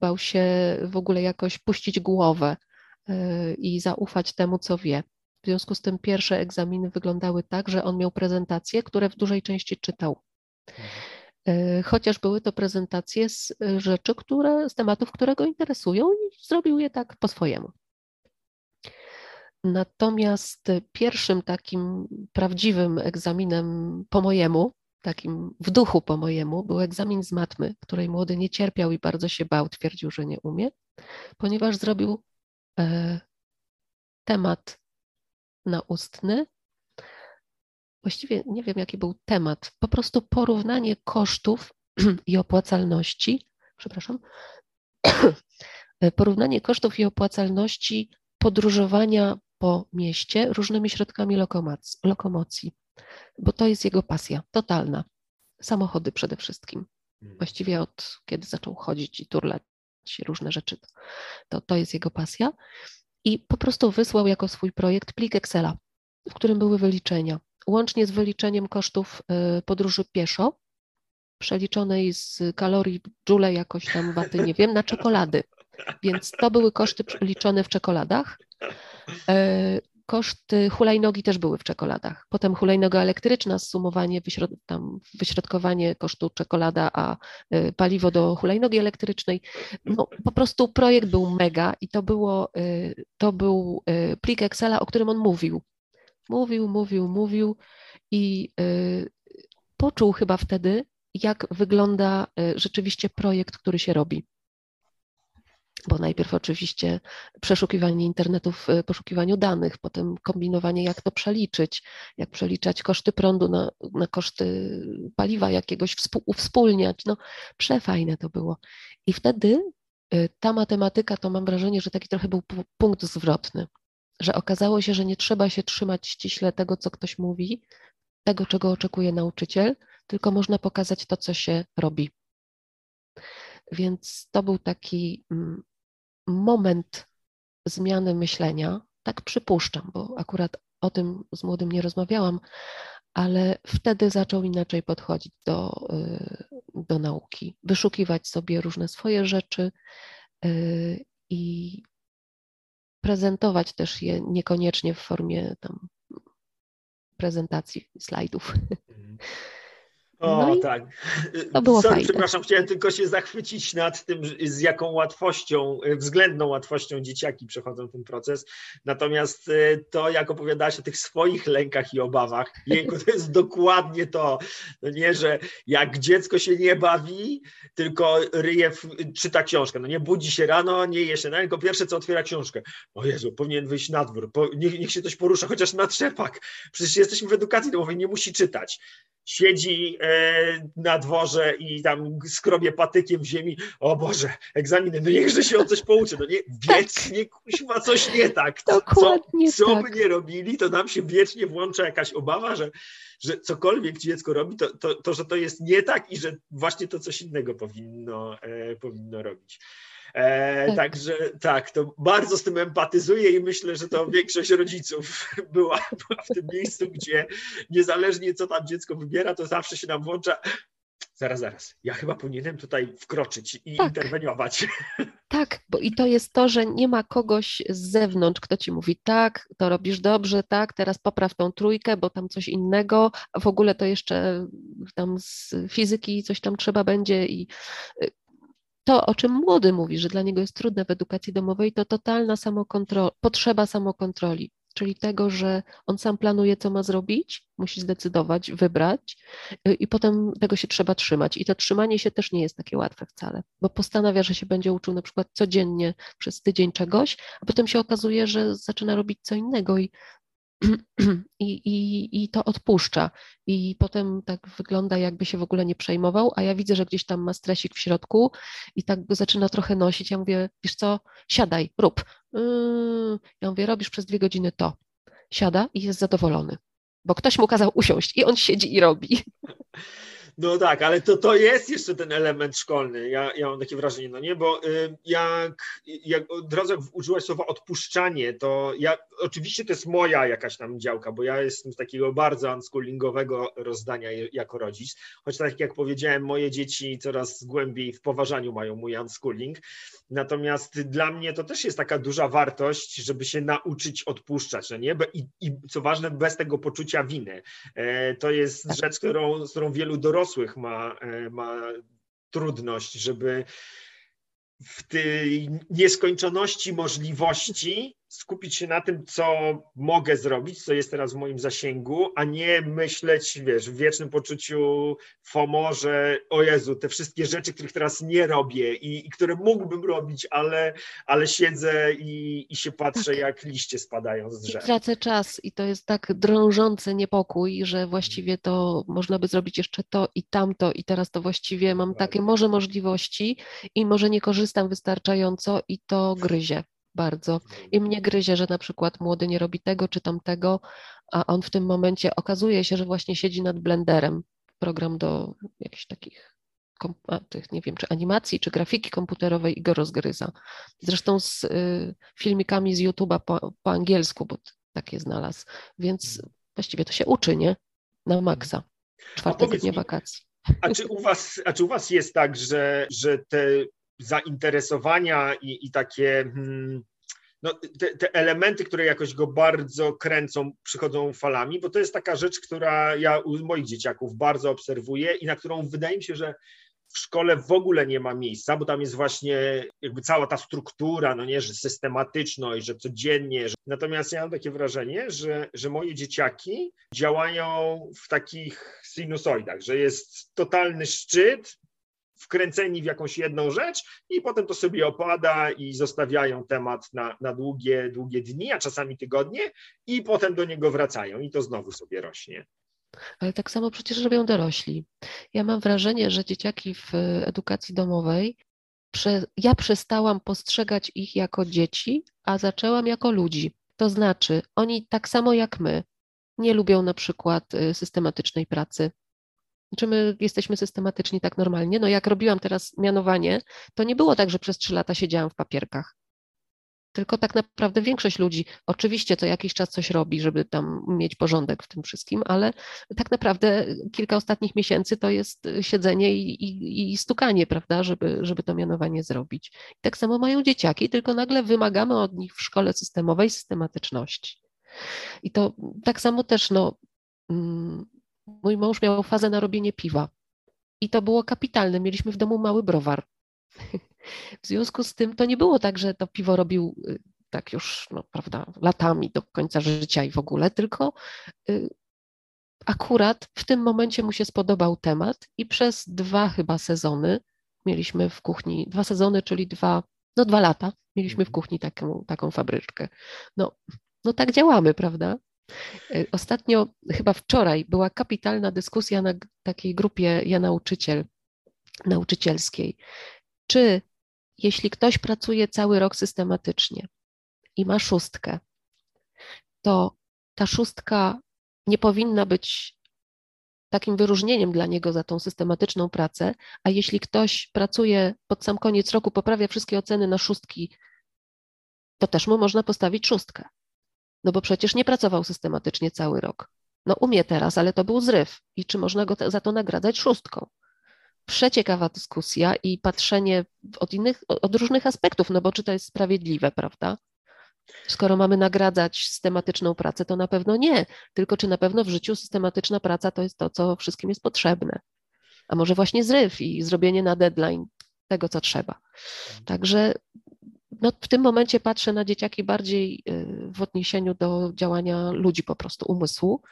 B: bał się w ogóle jakoś puścić głowę e, i zaufać temu, co wie. W związku z tym pierwsze egzaminy wyglądały tak, że on miał prezentacje, które w dużej części czytał. E, chociaż były to prezentacje z e, rzeczy, które, z tematów, które go interesują i zrobił je tak po swojemu. Natomiast pierwszym takim prawdziwym egzaminem po mojemu, takim w duchu po mojemu, był egzamin z matmy, której młody nie cierpiał i bardzo się bał, twierdził, że nie umie, ponieważ zrobił e, temat naustny właściwie nie wiem, jaki był temat, po prostu porównanie kosztów i opłacalności, przepraszam, porównanie kosztów i opłacalności podróżowania po mieście różnymi środkami lokomocji, bo to jest jego pasja totalna. Samochody przede wszystkim. Hmm. Właściwie od kiedy zaczął chodzić i turlać różne rzeczy, to, to jest jego pasja. I po prostu wysłał jako swój projekt plik Excela, w którym były wyliczenia łącznie z wyliczeniem kosztów y, podróży pieszo, przeliczonej z kalorii dżule jakoś tam waty, nie wiem, na czekolady. Więc to były koszty liczone w czekoladach. E, koszty hulajnogi też były w czekoladach. Potem hulajnoga elektryczna, zsumowanie, wyśrod tam wyśrodkowanie kosztu czekolada, a y, paliwo do hulajnogi elektrycznej. No, po prostu projekt był mega i to, było, y, to był plik Excela, o którym on mówił. Mówił, mówił, mówił i y, poczuł chyba wtedy, jak wygląda y, rzeczywiście projekt, który się robi. Bo najpierw oczywiście przeszukiwanie internetu w y, poszukiwaniu danych, potem kombinowanie, jak to przeliczyć, jak przeliczać koszty prądu na, na koszty paliwa jakiegoś, uwspólniać. No, przefajne to było. I wtedy ta matematyka, to mam wrażenie, że taki trochę był punkt zwrotny że okazało się, że nie trzeba się trzymać ściśle tego, co ktoś mówi, tego, czego oczekuje nauczyciel, tylko można pokazać to, co się robi. Więc to był taki mm, moment zmiany myślenia, tak przypuszczam, bo akurat o tym z młodym nie rozmawiałam, ale wtedy zaczął inaczej podchodzić do, y, do nauki, wyszukiwać sobie różne swoje rzeczy y, i prezentować też je niekoniecznie w formie tam prezentacji slajdów. Mhm.
A: O, no tak.
B: To było Sorry, fajne.
A: Przepraszam, chciałem tylko się zachwycić nad tym, z jaką łatwością, e, względną łatwością dzieciaki przechodzą ten proces. Natomiast e, to, jak opowiadałaś o tych swoich lękach i obawach, jejku, to jest dokładnie to. No nie, że jak dziecko się nie bawi, tylko ryje, w, czyta książkę. No nie budzi się rano, nie je się, no, tylko pierwsze co otwiera książkę. O Jezu, powinien wyjść na dwór, po, niech, niech się coś porusza, chociaż na trzepak. Przecież jesteśmy w edukacji domowej, nie musi czytać siedzi e, na dworze i tam skrobie patykiem w ziemi, o Boże, egzaminy, no niechże się o coś pouczy, no nie, wiecznie kuźma coś nie tak.
B: Dokładnie
A: co, co
B: tak.
A: by nie robili, to nam się wiecznie włącza jakaś obawa, że, że cokolwiek dziecko robi, to, to, to, że to jest nie tak i że właśnie to coś innego powinno, e, powinno robić. E, tak. Także tak, to bardzo z tym empatyzuję i myślę, że to większość rodziców była, była w tym miejscu, gdzie niezależnie co tam dziecko wybiera, to zawsze się nam włącza. Zaraz, zaraz. Ja chyba powinienem tutaj wkroczyć i tak. interweniować.
B: Tak, bo i to jest to, że nie ma kogoś z zewnątrz, kto ci mówi, tak, to robisz dobrze, tak, teraz popraw tą trójkę, bo tam coś innego, a w ogóle to jeszcze tam z fizyki coś tam trzeba będzie i y, to, o czym młody mówi, że dla niego jest trudne w edukacji domowej, to totalna samokontrola, potrzeba samokontroli, czyli tego, że on sam planuje, co ma zrobić, musi zdecydować, wybrać y, i potem tego się trzeba trzymać. I to trzymanie się też nie jest takie łatwe wcale, bo postanawia, że się będzie uczył na przykład codziennie przez tydzień czegoś, a potem się okazuje, że zaczyna robić co innego i i, i, i to odpuszcza. I potem tak wygląda, jakby się w ogóle nie przejmował, a ja widzę, że gdzieś tam ma stresik w środku i tak go zaczyna trochę nosić. Ja mówię, wiesz co, siadaj, rób. Yy. Ja mówię, robisz przez dwie godziny to. Siada i jest zadowolony, bo ktoś mu kazał usiąść i on siedzi i robi.
A: No tak, ale to, to jest jeszcze ten element szkolny. Ja, ja mam takie wrażenie, no nie, bo y, jak, jak od razu jak użyłaś słowa odpuszczanie, to ja oczywiście to jest moja jakaś tam działka, bo ja jestem z takiego bardzo unschoolingowego rozdania jako rodzic, choć tak jak powiedziałem, moje dzieci coraz głębiej w poważaniu mają mój unschooling. Natomiast dla mnie to też jest taka duża wartość, żeby się nauczyć odpuszczać, no nie? I, i co ważne, bez tego poczucia winy. E, to jest rzecz, którą, z którą wielu dorosłych ma, e, ma trudność, żeby w tej nieskończoności możliwości skupić się na tym, co mogę zrobić, co jest teraz w moim zasięgu, a nie myśleć, wiesz, w wiecznym poczuciu FOMO, że o Jezu, te wszystkie rzeczy, których teraz nie robię i, i które mógłbym robić, ale, ale siedzę i, i się patrzę, tak. jak liście spadają z drzew.
B: Tracę czas i to jest tak drążący niepokój, że właściwie to można by zrobić jeszcze to i tamto i teraz to właściwie mam takie może możliwości i może nie korzystam wystarczająco i to gryzie bardzo. I mnie gryzie, że na przykład młody nie robi tego czy tamtego, a on w tym momencie okazuje się, że właśnie siedzi nad blenderem, program do jakichś takich tych, nie wiem, czy animacji, czy grafiki komputerowej i go rozgryza. Zresztą z y, filmikami z YouTube'a po, po angielsku, bo takie znalazł. Więc mhm. właściwie to się uczy, nie? Na mhm. maksa. Czwartego dnia wakacji.
A: A czy u was, a czy u was jest tak, że, że te zainteresowania i, i takie hmm, no, te, te, elementy, które jakoś go bardzo kręcą, przychodzą falami, bo to jest taka rzecz, która ja u moich dzieciaków bardzo obserwuję i na którą wydaje mi się, że w szkole w ogóle nie ma miejsca, bo tam jest właśnie jakby cała ta struktura, no nie, że systematyczność, że codziennie. Że... Natomiast ja mam takie wrażenie, że, że moje dzieciaki działają w takich sinusoidach, że jest totalny szczyt, wkręceni w jakąś jedną rzecz i potem to sobie opada i zostawiają temat na, na długie, długie dni, a czasami tygodnie i potem do niego wracają i to znowu sobie rośnie.
B: Ale tak samo przecież robią dorośli. Ja mam wrażenie, że dzieciaki w edukacji domowej, prze, ja przestałam postrzegać ich jako dzieci, a zaczęłam jako ludzi. To znaczy, oni tak samo jak my nie lubią na przykład y, systematycznej pracy, czy my jesteśmy systematyczni tak normalnie? No jak robiłam teraz mianowanie, to nie było tak, że przez trzy lata siedziałam w papierkach. Tylko tak naprawdę większość ludzi oczywiście co jakiś czas coś robi, żeby tam mieć porządek w tym wszystkim, ale tak naprawdę kilka ostatnich miesięcy to jest siedzenie i, i, i stukanie, prawda, żeby, żeby to mianowanie zrobić. I tak samo mają dzieciaki, tylko nagle wymagamy od nich w szkole systemowej systematyczności. I to tak samo też, no, mm, mój mąż miał fazę na robienie piwa. I to było kapitalne. Mieliśmy w domu mały browar. W związku z tym to nie było tak, że to piwo robił y, tak już, no, prawda, latami do końca życia i w ogóle, tylko y, akurat w tym momencie mu się spodobał temat i przez dwa chyba sezony mieliśmy w kuchni, dwa sezony, czyli dwa, no dwa lata, mieliśmy w mhm. kuchni taką, taką fabryczkę. No, no tak działamy, prawda? Y, ostatnio, chyba wczoraj, była kapitalna dyskusja na takiej grupie Ja Nauczyciel, nauczycielskiej. Czy jeśli ktoś pracuje cały rok systematycznie i ma szóstkę, to ta szóstka nie powinna być takim wyróżnieniem dla niego za tą systematyczną pracę, a jeśli ktoś pracuje pod sam koniec roku, poprawia wszystkie oceny na szóstki, to też mu można postawić szóstkę. No bo przecież nie pracował systematycznie cały rok. No umie teraz, ale to był zryw. I czy można go za to nagradzać szóstką? Przeciekawa dyskusja i patrzenie od innych, od różnych aspektów, no bo czy to jest sprawiedliwe, prawda? Skoro mamy nagradzać systematyczną pracę, to na pewno nie, tylko czy na pewno w życiu systematyczna praca to jest to, co wszystkim jest potrzebne. A może właśnie zryw i zrobienie na deadline tego, co trzeba. Także no, w tym momencie patrzę na dzieciaki bardziej y, w odniesieniu do działania ludzi po prostu umysłu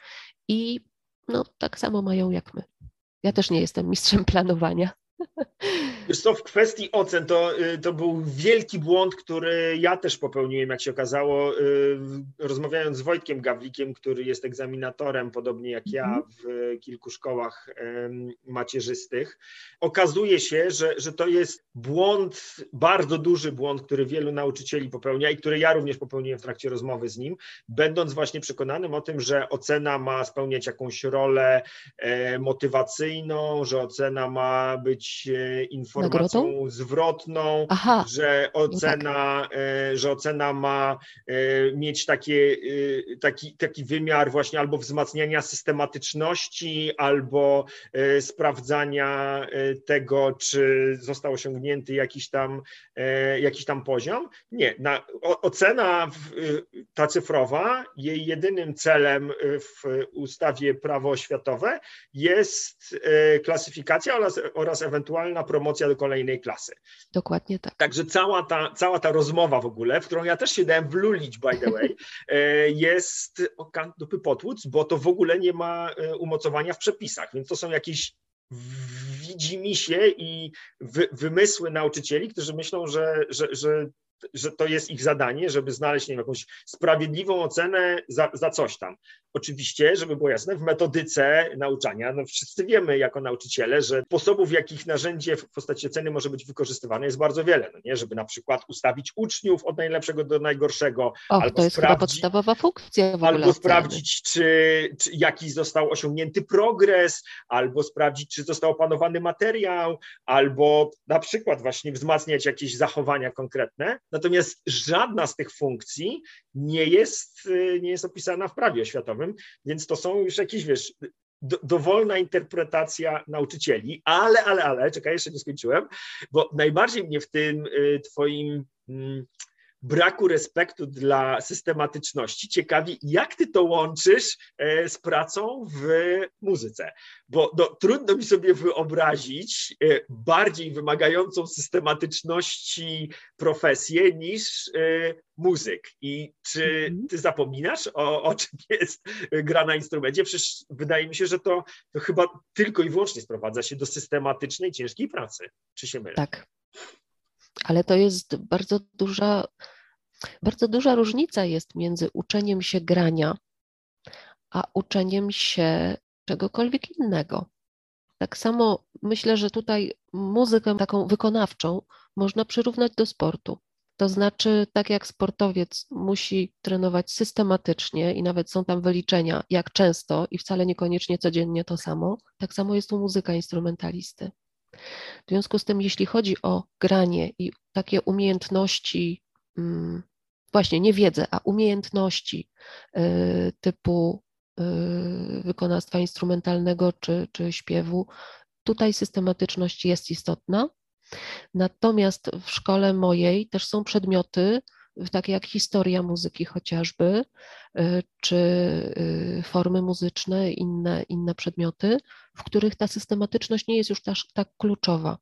B: i no, tak samo mają jak my. Ja też nie jestem mistrzem planowania.
A: Wiesz co, w kwestii ocen to, y, to był wielki błąd, który ja też popełniłem, jak się okazało, y, rozmawiając z Wojtkiem Gawlikiem, który jest egzaminatorem, podobnie jak ja, mhm. w kilku szkołach macierzystych. Okazuje się, że, że to jest błąd, bardzo duży błąd, który wielu nauczycieli popełnia i który ja również popełniłem w trakcie rozmowy z nim, będąc właśnie przekonanym o tym, że ocena ma spełniać jakąś rolę e, motywacyjną, że ocena ma być e, informacją Nagrodą? zwrotną, Aha. że ocena, no tak. E, że ocena ma mieć takie, taki, taki wymiar właśnie albo wzmacniania systematyczności, albo sprawdzania tego, czy został osiągnięty jakiś tam, e, jakiś tam poziom. Nie, na, ocena ta cyfrowa, jej jedynym celem w ustawie prawo oświatowe jest e, klasyfikacja oraz, oraz ewentualna promocja do kolejnej klasy.
B: Dokładnie tak.
A: Także cała ta, cała ta rozmowa w ogóle, w którą ja też się dałem wlulić, by the way, e, jest o kant dupy potłuc, bo to w ogóle nie ma umocowania w przepisach, więc to są jakieś widzi mi się i wy, wymysły nauczycieli, którzy myślą, że, że, że że to jest ich zadanie, żeby znaleźć nie wiem, jakąś sprawiedliwą ocenę za, za coś tam. Oczywiście, żeby było jasne, w metodyce nauczania, no wszyscy wiemy jako nauczyciele, że sposobów, jakich narzędzie w postaci oceny może być wykorzystywane jest bardzo wiele, no nie? żeby na przykład ustawić uczniów od najlepszego do najgorszego.
B: Och, albo to jest podstawowa funkcja w ogóle
A: Albo sprawdzić, czy, czy jaki został osiągnięty progres, albo sprawdzić, czy został opanowany materiał, albo na przykład właśnie wzmacniać jakieś zachowania konkretne. Natomiast żadna z tych funkcji nie jest, y, nie jest opisana w prawie oświatowym, więc to są już jakieś, wiesz, do, dowolna interpretacja nauczycieli, ale, ale, ale, czekaj, jeszcze nie skończyłem, bo najbardziej mnie w tym y, twoim mm, braku respektu dla systematyczności. Ciekawi, jak ty to łączysz e, z pracą w muzyce, bo no, trudno mi sobie wyobrazić e, bardziej wymagającą systematyczności profesję niż e, muzyk. I czy mhm. ty zapominasz o, o czym jest gra na instrumencie? Przecież wydaje mi się, że to, to chyba tylko i wyłącznie sprowadza się do systematycznej, ciężkiej pracy. Czy się mylę?
B: Tak, ale to jest bardzo duża, bardzo duża różnica jest między uczeniem się grania, a uczeniem się czegokolwiek innego. Tak samo myślę, że tutaj muzykę taką wykonawczą można przyrównać do sportu. To znaczy, tak jak sportowiec musi trenować systematycznie i nawet są tam wyliczenia, jak często i wcale niekoniecznie codziennie to samo, tak samo jest u muzyka instrumentalisty. W związku z tym, jeśli chodzi o granie i takie umiejętności, mm, właśnie nie wiedzę, a umiejętności y, typu y, wykonawstwa instrumentalnego czy, czy śpiewu, tutaj systematyczność jest istotna. Natomiast w szkole mojej też są przedmioty, takie jak historia muzyki chociażby, czy formy muzyczne, inne, inne przedmioty, w których ta systematyczność nie jest już tak, tak kluczowa,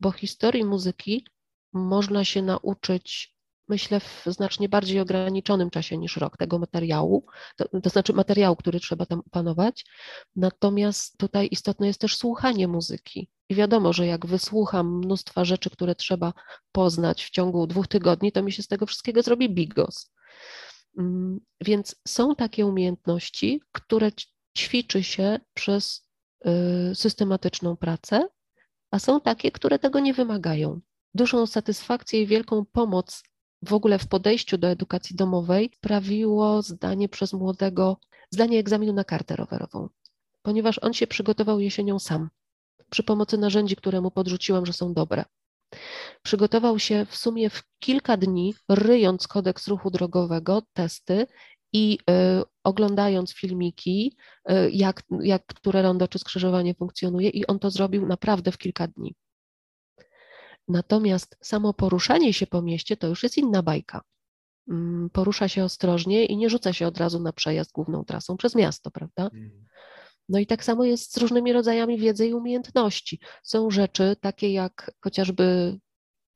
B: bo historii muzyki można się nauczyć myślę, w znacznie bardziej ograniczonym czasie niż rok tego materiału, to, to, znaczy materiału, który trzeba tam opanować. Natomiast tutaj istotne jest też słuchanie muzyki. I wiadomo, że jak wysłucham mnóstwa rzeczy, które trzeba poznać w ciągu dwóch tygodni, to mi się z tego wszystkiego zrobi bigos. Mm, więc są takie umiejętności, które ćwiczy się przez y, systematyczną pracę, a są takie, które tego nie wymagają. Dużą satysfakcję i wielką pomoc w ogóle w podejściu do edukacji domowej sprawiło zdanie przez młodego, zdanie egzaminu na kartę rowerową, ponieważ on się przygotował jesienią sam, przy pomocy narzędzi, które mu podrzuciłam, że są dobre. Przygotował się w sumie w kilka dni, ryjąc kodeks ruchu drogowego, testy i y, oglądając filmiki, y, jak, jak które rondo czy skrzyżowanie funkcjonuje, i on to zrobił naprawdę w kilka dni. Natomiast samo poruszanie się po mieście to już jest inna bajka. Mm, porusza się ostrożnie i nie rzuca się od razu na przejazd główną trasą przez miasto, prawda? Mhm. No i tak samo jest z różnymi rodzajami wiedzy i umiejętności. Są rzeczy takie jak chociażby,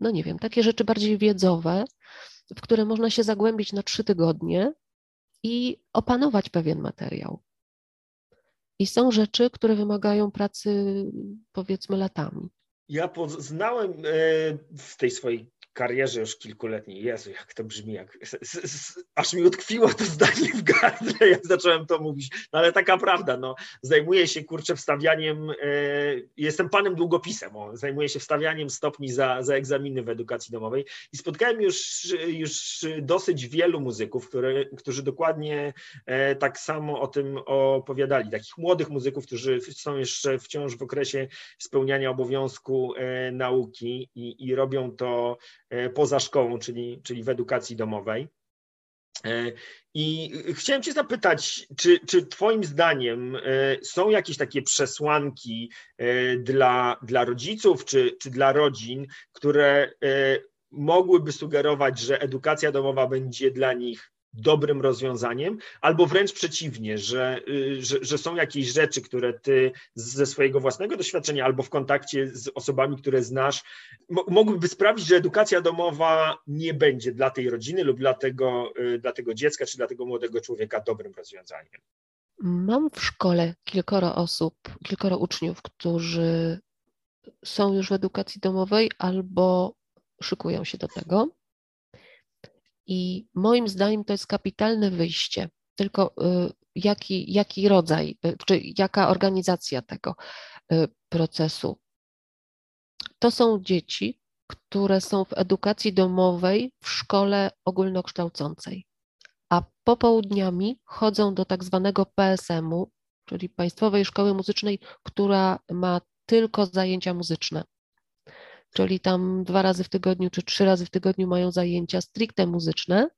B: no nie wiem, takie rzeczy bardziej wiedzowe, w które można się zagłębić na trzy tygodnie i opanować pewien materiał. I są rzeczy, które wymagają pracy powiedzmy latami.
A: Ja poznałem e, w tej swojej karierze już kilkuletniej, Jezu, jak to brzmi, jak, aż mi utkwiło to zdanie w gardle, jak zacząłem to mówić, no ale taka prawda, no, zajmuję się, kurczę, wstawianiem, e, jestem panem długopisem, o, zajmuję się wstawianiem stopni za, za egzaminy w edukacji domowej i spotkałem już, już dosyć wielu muzyków, które, którzy dokładnie e, tak samo o tym opowiadali, takich młodych muzyków, którzy są jeszcze wciąż w okresie spełniania obowiązku e, nauki i, i robią to poza szkołą, czyli, czyli w edukacji domowej. E, I chciałem Cię zapytać, czy, czy Twoim zdaniem e, są jakieś takie przesłanki dla, dla rodziców czy, czy dla rodzin, które mogłyby sugerować, że edukacja domowa będzie dla nich dobrym rozwiązaniem, albo wręcz przeciwnie, że, y, że, że, są jakieś rzeczy, które ty ze swojego własnego doświadczenia albo w kontakcie z osobami, które znasz, mogłyby sprawić, że edukacja domowa nie będzie dla tej rodziny lub dla tego, y, dla tego dziecka czy dla tego młodego człowieka dobrym rozwiązaniem.
B: Mam w szkole kilkoro osób, kilkoro uczniów, którzy są już w edukacji domowej albo szykują się do tego. I moim zdaniem to jest kapitalne wyjście. Tylko y, jaki, jaki rodzaj, y, czy jaka organizacja tego y, procesu? To są dzieci, które są w edukacji domowej w szkole ogólnokształcącej, a popołudniami chodzą do tak zwanego PSM-u, czyli Państwowej Szkoły Muzycznej, która ma tylko zajęcia muzyczne czyli tam dwa razy w tygodniu czy trzy razy w tygodniu mają zajęcia stricte muzyczne,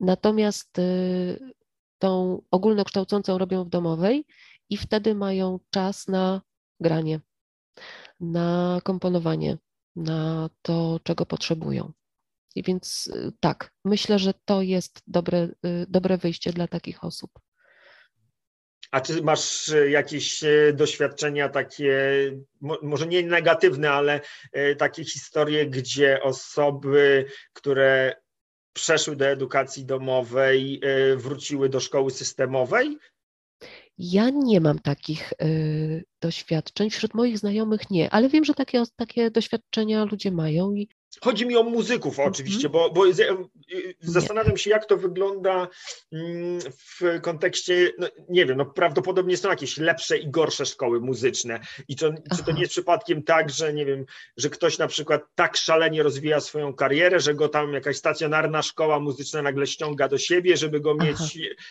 B: natomiast y, tą ogólnokształcącą robią w domowej i wtedy mają czas na granie, na komponowanie, na to, czego potrzebują. I więc y, tak, myślę, że to jest dobre, y, dobre wyjście dla takich osób.
A: A czy masz e, jakieś e, doświadczenia takie, może nie negatywne, ale e, takie historie, gdzie osoby, które przeszły do edukacji domowej, wróciły do szkoły systemowej?
B: Ja nie mam takich doświadczeń, wśród moich znajomych nie, ale wiem, że takie, takie doświadczenia ludzie mają i
A: Chodzi mi o muzyków oczywiście, bo, bo zastanawiam się, jak to wygląda mm, w kontekście, no, nie wiem, no prawdopodobnie są jakieś lepsze i gorsze szkoły muzyczne. I to, czy to nie jest przypadkiem tak, że nie wiem, że ktoś na przykład tak szalenie rozwija swoją karierę, że go tam jakaś stacjonarna szkoła muzyczna nagle ściąga do siebie, żeby go mieć Aha.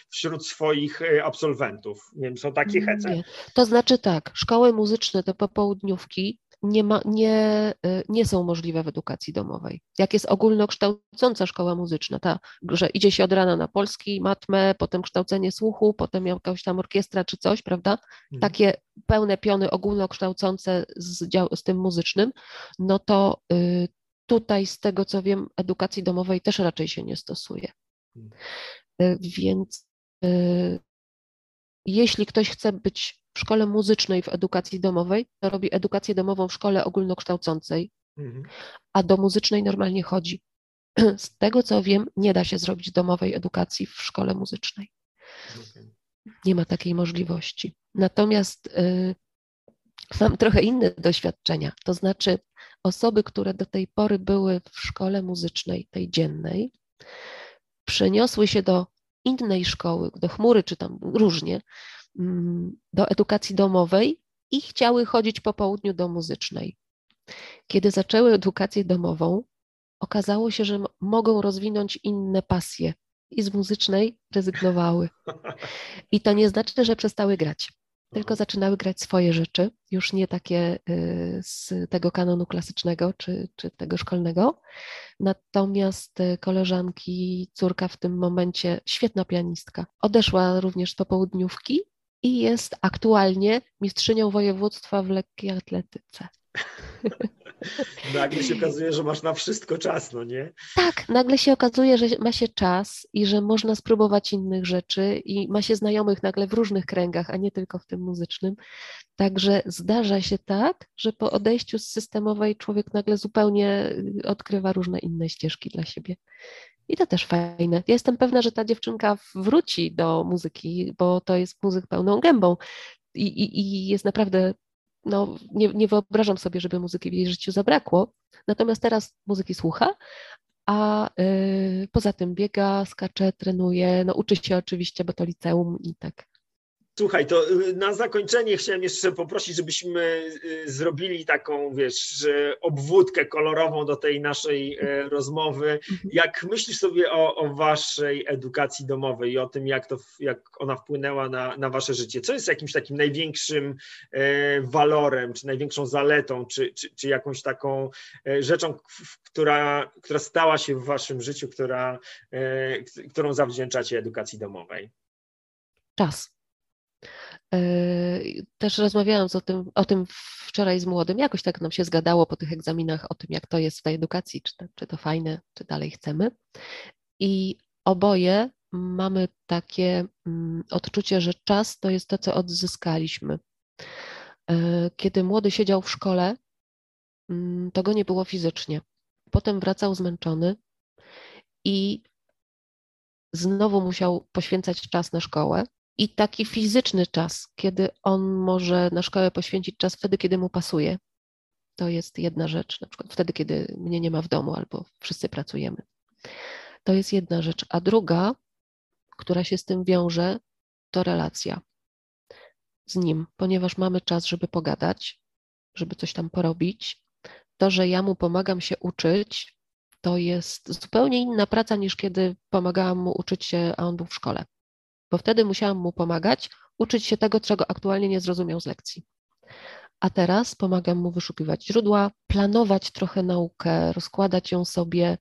A: wśród swoich e, absolwentów. Nie wiem, są takie hece?
B: Nie. To znaczy tak, szkoły muzyczne to popołudniówki nie, ma, nie, y, nie są możliwe w edukacji domowej. Jak jest ogólnokształcąca szkoła muzyczna, ta, że idzie się od rana na polski, matmę, potem kształcenie słuchu, potem jakaś tam orkiestra czy coś, prawda? Mhm. Takie pełne piony ogólnokształcące z, dział, z tym muzycznym, no to y, tutaj, z tego co wiem, edukacji domowej też raczej się nie stosuje. Hmm. Więc jeśli ktoś chce być w szkole muzycznej w edukacji domowej, to robi edukację domową w szkole ogólnokształcącej, mhm. a do muzycznej normalnie chodzi. Z tego co wiem, nie da się zrobić domowej edukacji w szkole muzycznej. Nie ma takiej możliwości. Natomiast y, mam trochę inne doświadczenia. To znaczy, osoby, które do tej pory były w szkole muzycznej, tej dziennej, przeniosły się do innej szkoły, do chmury czy tam różnie, mm, do edukacji domowej i chciały chodzić po południu do muzycznej. Kiedy zaczęły edukację domową, okazało się, że mogą rozwinąć inne pasje i z muzycznej rezygnowały. I to nie znaczy, że przestały grać tylko zaczynały grać swoje rzeczy, już nie takie y, z tego kanonu klasycznego czy, czy tego szkolnego. Natomiast y, koleżanki, córka w tym momencie, świetna pianistka, odeszła również z popołudniówki i jest aktualnie mistrzynią województwa w lekkiej atletyce.
A: Nagle się okazuje, że masz na wszystko czas, no nie?
B: Tak, nagle się okazuje, że ma się czas i że można spróbować innych rzeczy i ma się znajomych nagle w różnych kręgach, a nie tylko w tym muzycznym. Także zdarza się tak, że po odejściu z systemowej człowiek nagle zupełnie y, odkrywa różne inne ścieżki dla siebie. I to też fajne. Ja jestem pewna, że ta dziewczynka wróci do muzyki, bo to jest muzyk pełną gębą. I, i, i jest naprawdę no, nie, nie wyobrażam sobie, żeby muzyki w jej życiu zabrakło. Natomiast teraz muzyki słucha, a y, poza tym biega, skacze, trenuje, no uczy się oczywiście, bo to liceum i tak
A: Słuchaj, to y, na zakończenie chciałem jeszcze poprosić, żebyśmy y, zrobili taką, wiesz, obwódkę kolorową do tej naszej e, rozmowy. Jak myślisz sobie o, o waszej edukacji domowej i o tym, jak, to, jak ona wpłynęła na, na wasze życie? Co jest jakimś takim największym e, walorem, czy największą zaletą, czy, czy, czy jakąś taką e, rzeczą, która, która stała się w waszym życiu, która, którą zawdzięczacie edukacji domowej?
B: Czas też rozmawiałam o tym, o tym wczoraj z młodym. Jakoś tak nam się zgadało po tych egzaminach o tym, jak to jest w tej edukacji, czy to, czy to fajne, czy dalej chcemy. I oboje mamy takie mm, odczucie, że czas to jest to, co odzyskaliśmy. E, kiedy młody siedział w szkole, mm, to go nie było fizycznie. Potem wracał zmęczony i znowu musiał poświęcać czas na szkołę i taki fizyczny czas, kiedy on może na szkołę poświęcić czas wtedy, kiedy mu pasuje. To jest jedna rzecz, na przykład wtedy, kiedy mnie nie ma w domu albo wszyscy pracujemy. To jest jedna rzecz. A druga, która się z tym wiąże, to relacja z nim, ponieważ mamy czas, żeby pogadać, żeby coś tam porobić. To, że ja mu pomagam się uczyć, to jest zupełnie inna praca niż kiedy pomagałam mu uczyć się, a on był w szkole bo wtedy musiałam mu pomagać, uczyć się tego, czego aktualnie nie zrozumiał z lekcji. A teraz pomagam mu wyszukiwać źródła, planować trochę naukę, rozkładać ją sobie.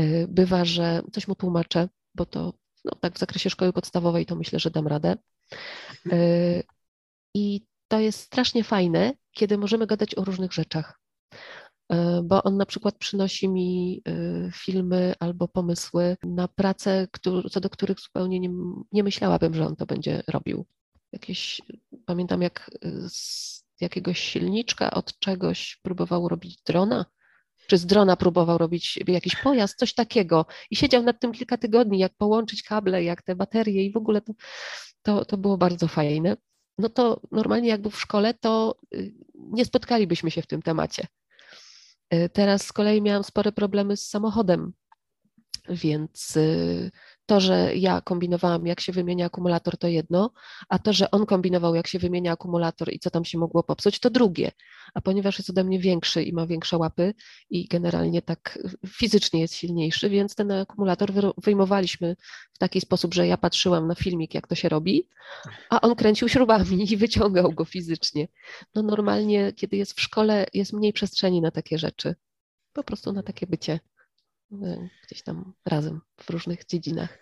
B: Y, bywa, że coś mu tłumaczę, bo to no, tak w zakresie szkoły podstawowej to myślę, że dam radę. Y, I to jest strasznie fajne, kiedy możemy gadać o różnych rzeczach. E, bo on na przykład przynosi mi e, filmy albo pomysły na pracę, co do których zupełnie nie, nie myślałabym, że on to będzie robił. Jakieś, pamiętam jak z jakiegoś silniczka od czegoś próbował robić drona, czy z drona próbował robić jakiś pojazd, coś takiego. I siedział nad tym kilka tygodni, jak połączyć kable, jak te baterie i w ogóle to, to, to było bardzo fajne. No to normalnie jak był w szkole, to y, nie spotkalibyśmy się w tym temacie. Teraz z kolei miałam spore problemy z samochodem, więc y, to, że ja kombinowałam, jak się wymienia akumulator, to jedno, a to, że on kombinował, jak się wymienia akumulator i co tam się mogło popsuć, to drugie. A ponieważ jest ode mnie większy i ma większe łapy i generalnie tak fizycznie jest silniejszy, więc ten akumulator wyjmowaliśmy w taki sposób, że ja patrzyłam na filmik, jak to się robi, a on kręcił śrubami i wyciągał go fizycznie. No normalnie, kiedy jest w szkole, jest mniej przestrzeni na takie rzeczy. Po prostu na takie bycie gdzieś tam razem w różnych dziedzinach.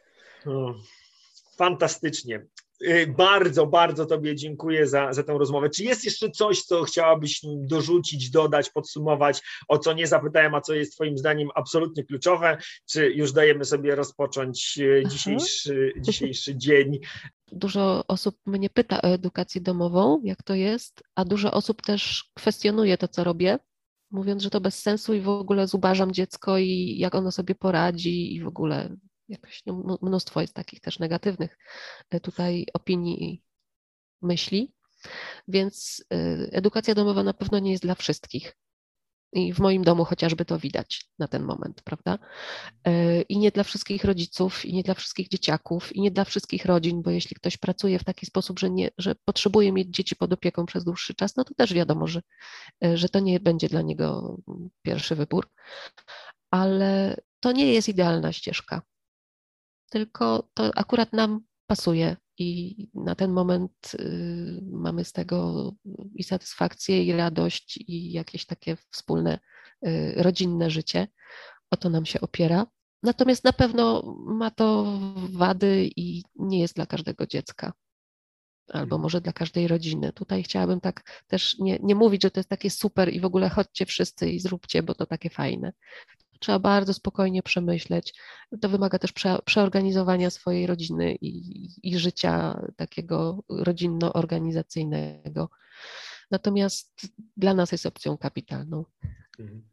A: Fantastycznie. Y, bardzo, bardzo Tobie dziękuję za, za tę rozmowę. Czy jest jeszcze coś, co chciałabyś dorzucić, dodać, podsumować, o co nie zapytałem, a co jest Twoim zdaniem absolutnie kluczowe? Czy już dajemy sobie rozpocząć y, dzisiejszy, dzisiejszy dzień?
B: Dużo osób mnie pyta o edukację domową, jak to jest, a dużo osób też kwestionuje to, co robię, mówiąc, że to bez sensu i w ogóle zubażam dziecko i jak ono sobie poradzi i w ogóle jakoś no, mnóstwo jest takich też negatywnych e, tutaj opinii i myśli. Więc e, edukacja domowa na pewno nie jest dla wszystkich. I w moim domu chociażby to widać na ten moment, prawda? E, I nie dla wszystkich rodziców, i nie dla wszystkich dzieciaków, i nie dla wszystkich rodzin, bo jeśli ktoś pracuje w taki sposób, że, nie, że potrzebuje mieć dzieci pod opieką przez dłuższy czas, no to też wiadomo, że, że to nie będzie dla niego pierwszy wybór. Ale to nie jest idealna ścieżka tylko to akurat nam pasuje i na ten moment y, mamy z tego i satysfakcję, i radość, i jakieś takie wspólne y, rodzinne życie. O to nam się opiera. Natomiast na pewno ma to wady i nie jest dla każdego dziecka. Albo mhm. może dla każdej rodziny. Tutaj chciałabym tak też nie, nie mówić, że to jest takie super i w ogóle chodźcie wszyscy i zróbcie, bo to takie fajne trzeba bardzo spokojnie przemyśleć. To wymaga też prze, przeorganizowania swojej rodziny i, i życia takiego rodzinno-organizacyjnego. Natomiast dla nas jest opcją kapitalną. Mhm.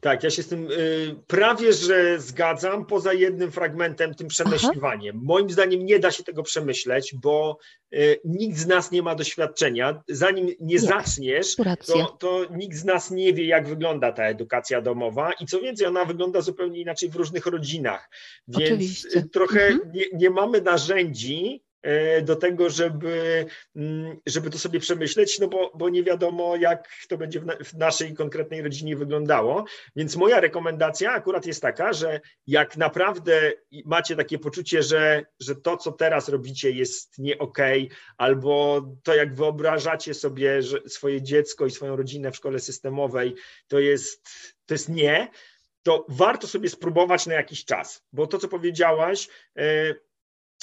A: Tak, ja się z tym y, prawie że zgadzam, poza jednym fragmentem, tym przemyśliwaniem. Aha. Moim zdaniem nie da się tego przemyśleć, bo y, nikt z nas nie ma doświadczenia. Zanim nie, nie zaczniesz, to, to, nikt z nas nie wie, jak wygląda ta edukacja domowa i co więcej, ona wygląda zupełnie inaczej w różnych rodzinach. Więc Oczywiście. trochę mhm. nie, nie mamy narzędzi, do tego, żeby, mm, żeby to sobie przemyśleć, no bo, bo nie wiadomo, jak to będzie w, na, w naszej konkretnej rodzinie wyglądało. Więc moja rekomendacja akurat jest taka, że jak naprawdę macie takie poczucie, że, że to, co teraz robicie, jest nie okej, okay, albo to, jak wyobrażacie sobie swoje dziecko i swoją rodzinę w szkole systemowej, to jest, to jest nie, to warto sobie spróbować na jakiś czas, bo to, co powiedziałaś, e,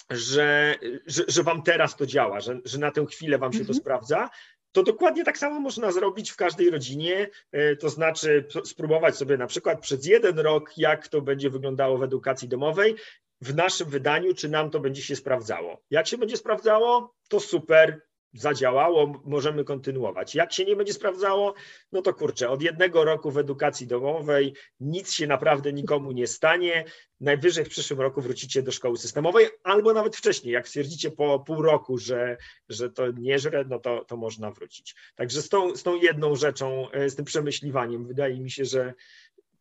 A: że, że, że wam teraz to działa, że, że na tę chwilę wam się mhm. to sprawdza, to dokładnie tak samo można zrobić w każdej rodzinie, e, to znaczy spróbować sobie na przykład przez jeden rok, jak to będzie wyglądało w edukacji domowej, w naszym wydaniu, czy nam to będzie się sprawdzało. Jak się będzie sprawdzało, to super, zadziałało, możemy kontynuować. Jak się nie będzie sprawdzało, no to kurczę, od jednego roku w edukacji domowej nic się naprawdę nikomu nie stanie. Najwyżej w przyszłym roku wrócicie do szkoły systemowej, albo nawet wcześniej, jak stwierdzicie po pół roku, że, że to nie żre, no to, to można wrócić. Także z tą, z tą jedną rzeczą, e, z tym przemyśliwaniem, wydaje mi się, że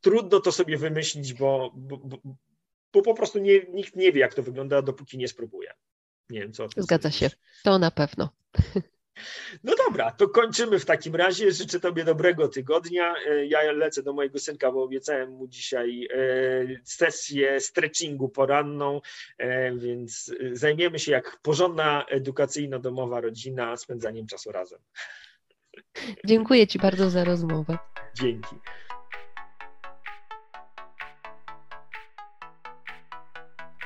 A: trudno to sobie wymyślić, bo, bo, bo, bo po prostu nie, nikt nie wie, jak to wygląda, dopóki nie spróbuje. Nie wiem, co.
B: Zgadza się, to na pewno.
A: No dobra, to kończymy w takim razie. Życzę Tobie dobrego tygodnia. E, ja lecę do mojego synka, bo obiecałem mu dzisiaj e, sesję stretchingu poranną, e, więc zajmiemy się jak porządna edukacyjno-domowa rodzina spędzaniem czasu razem.
B: Dziękuję Ci bardzo za rozmowę.
A: Dzięki.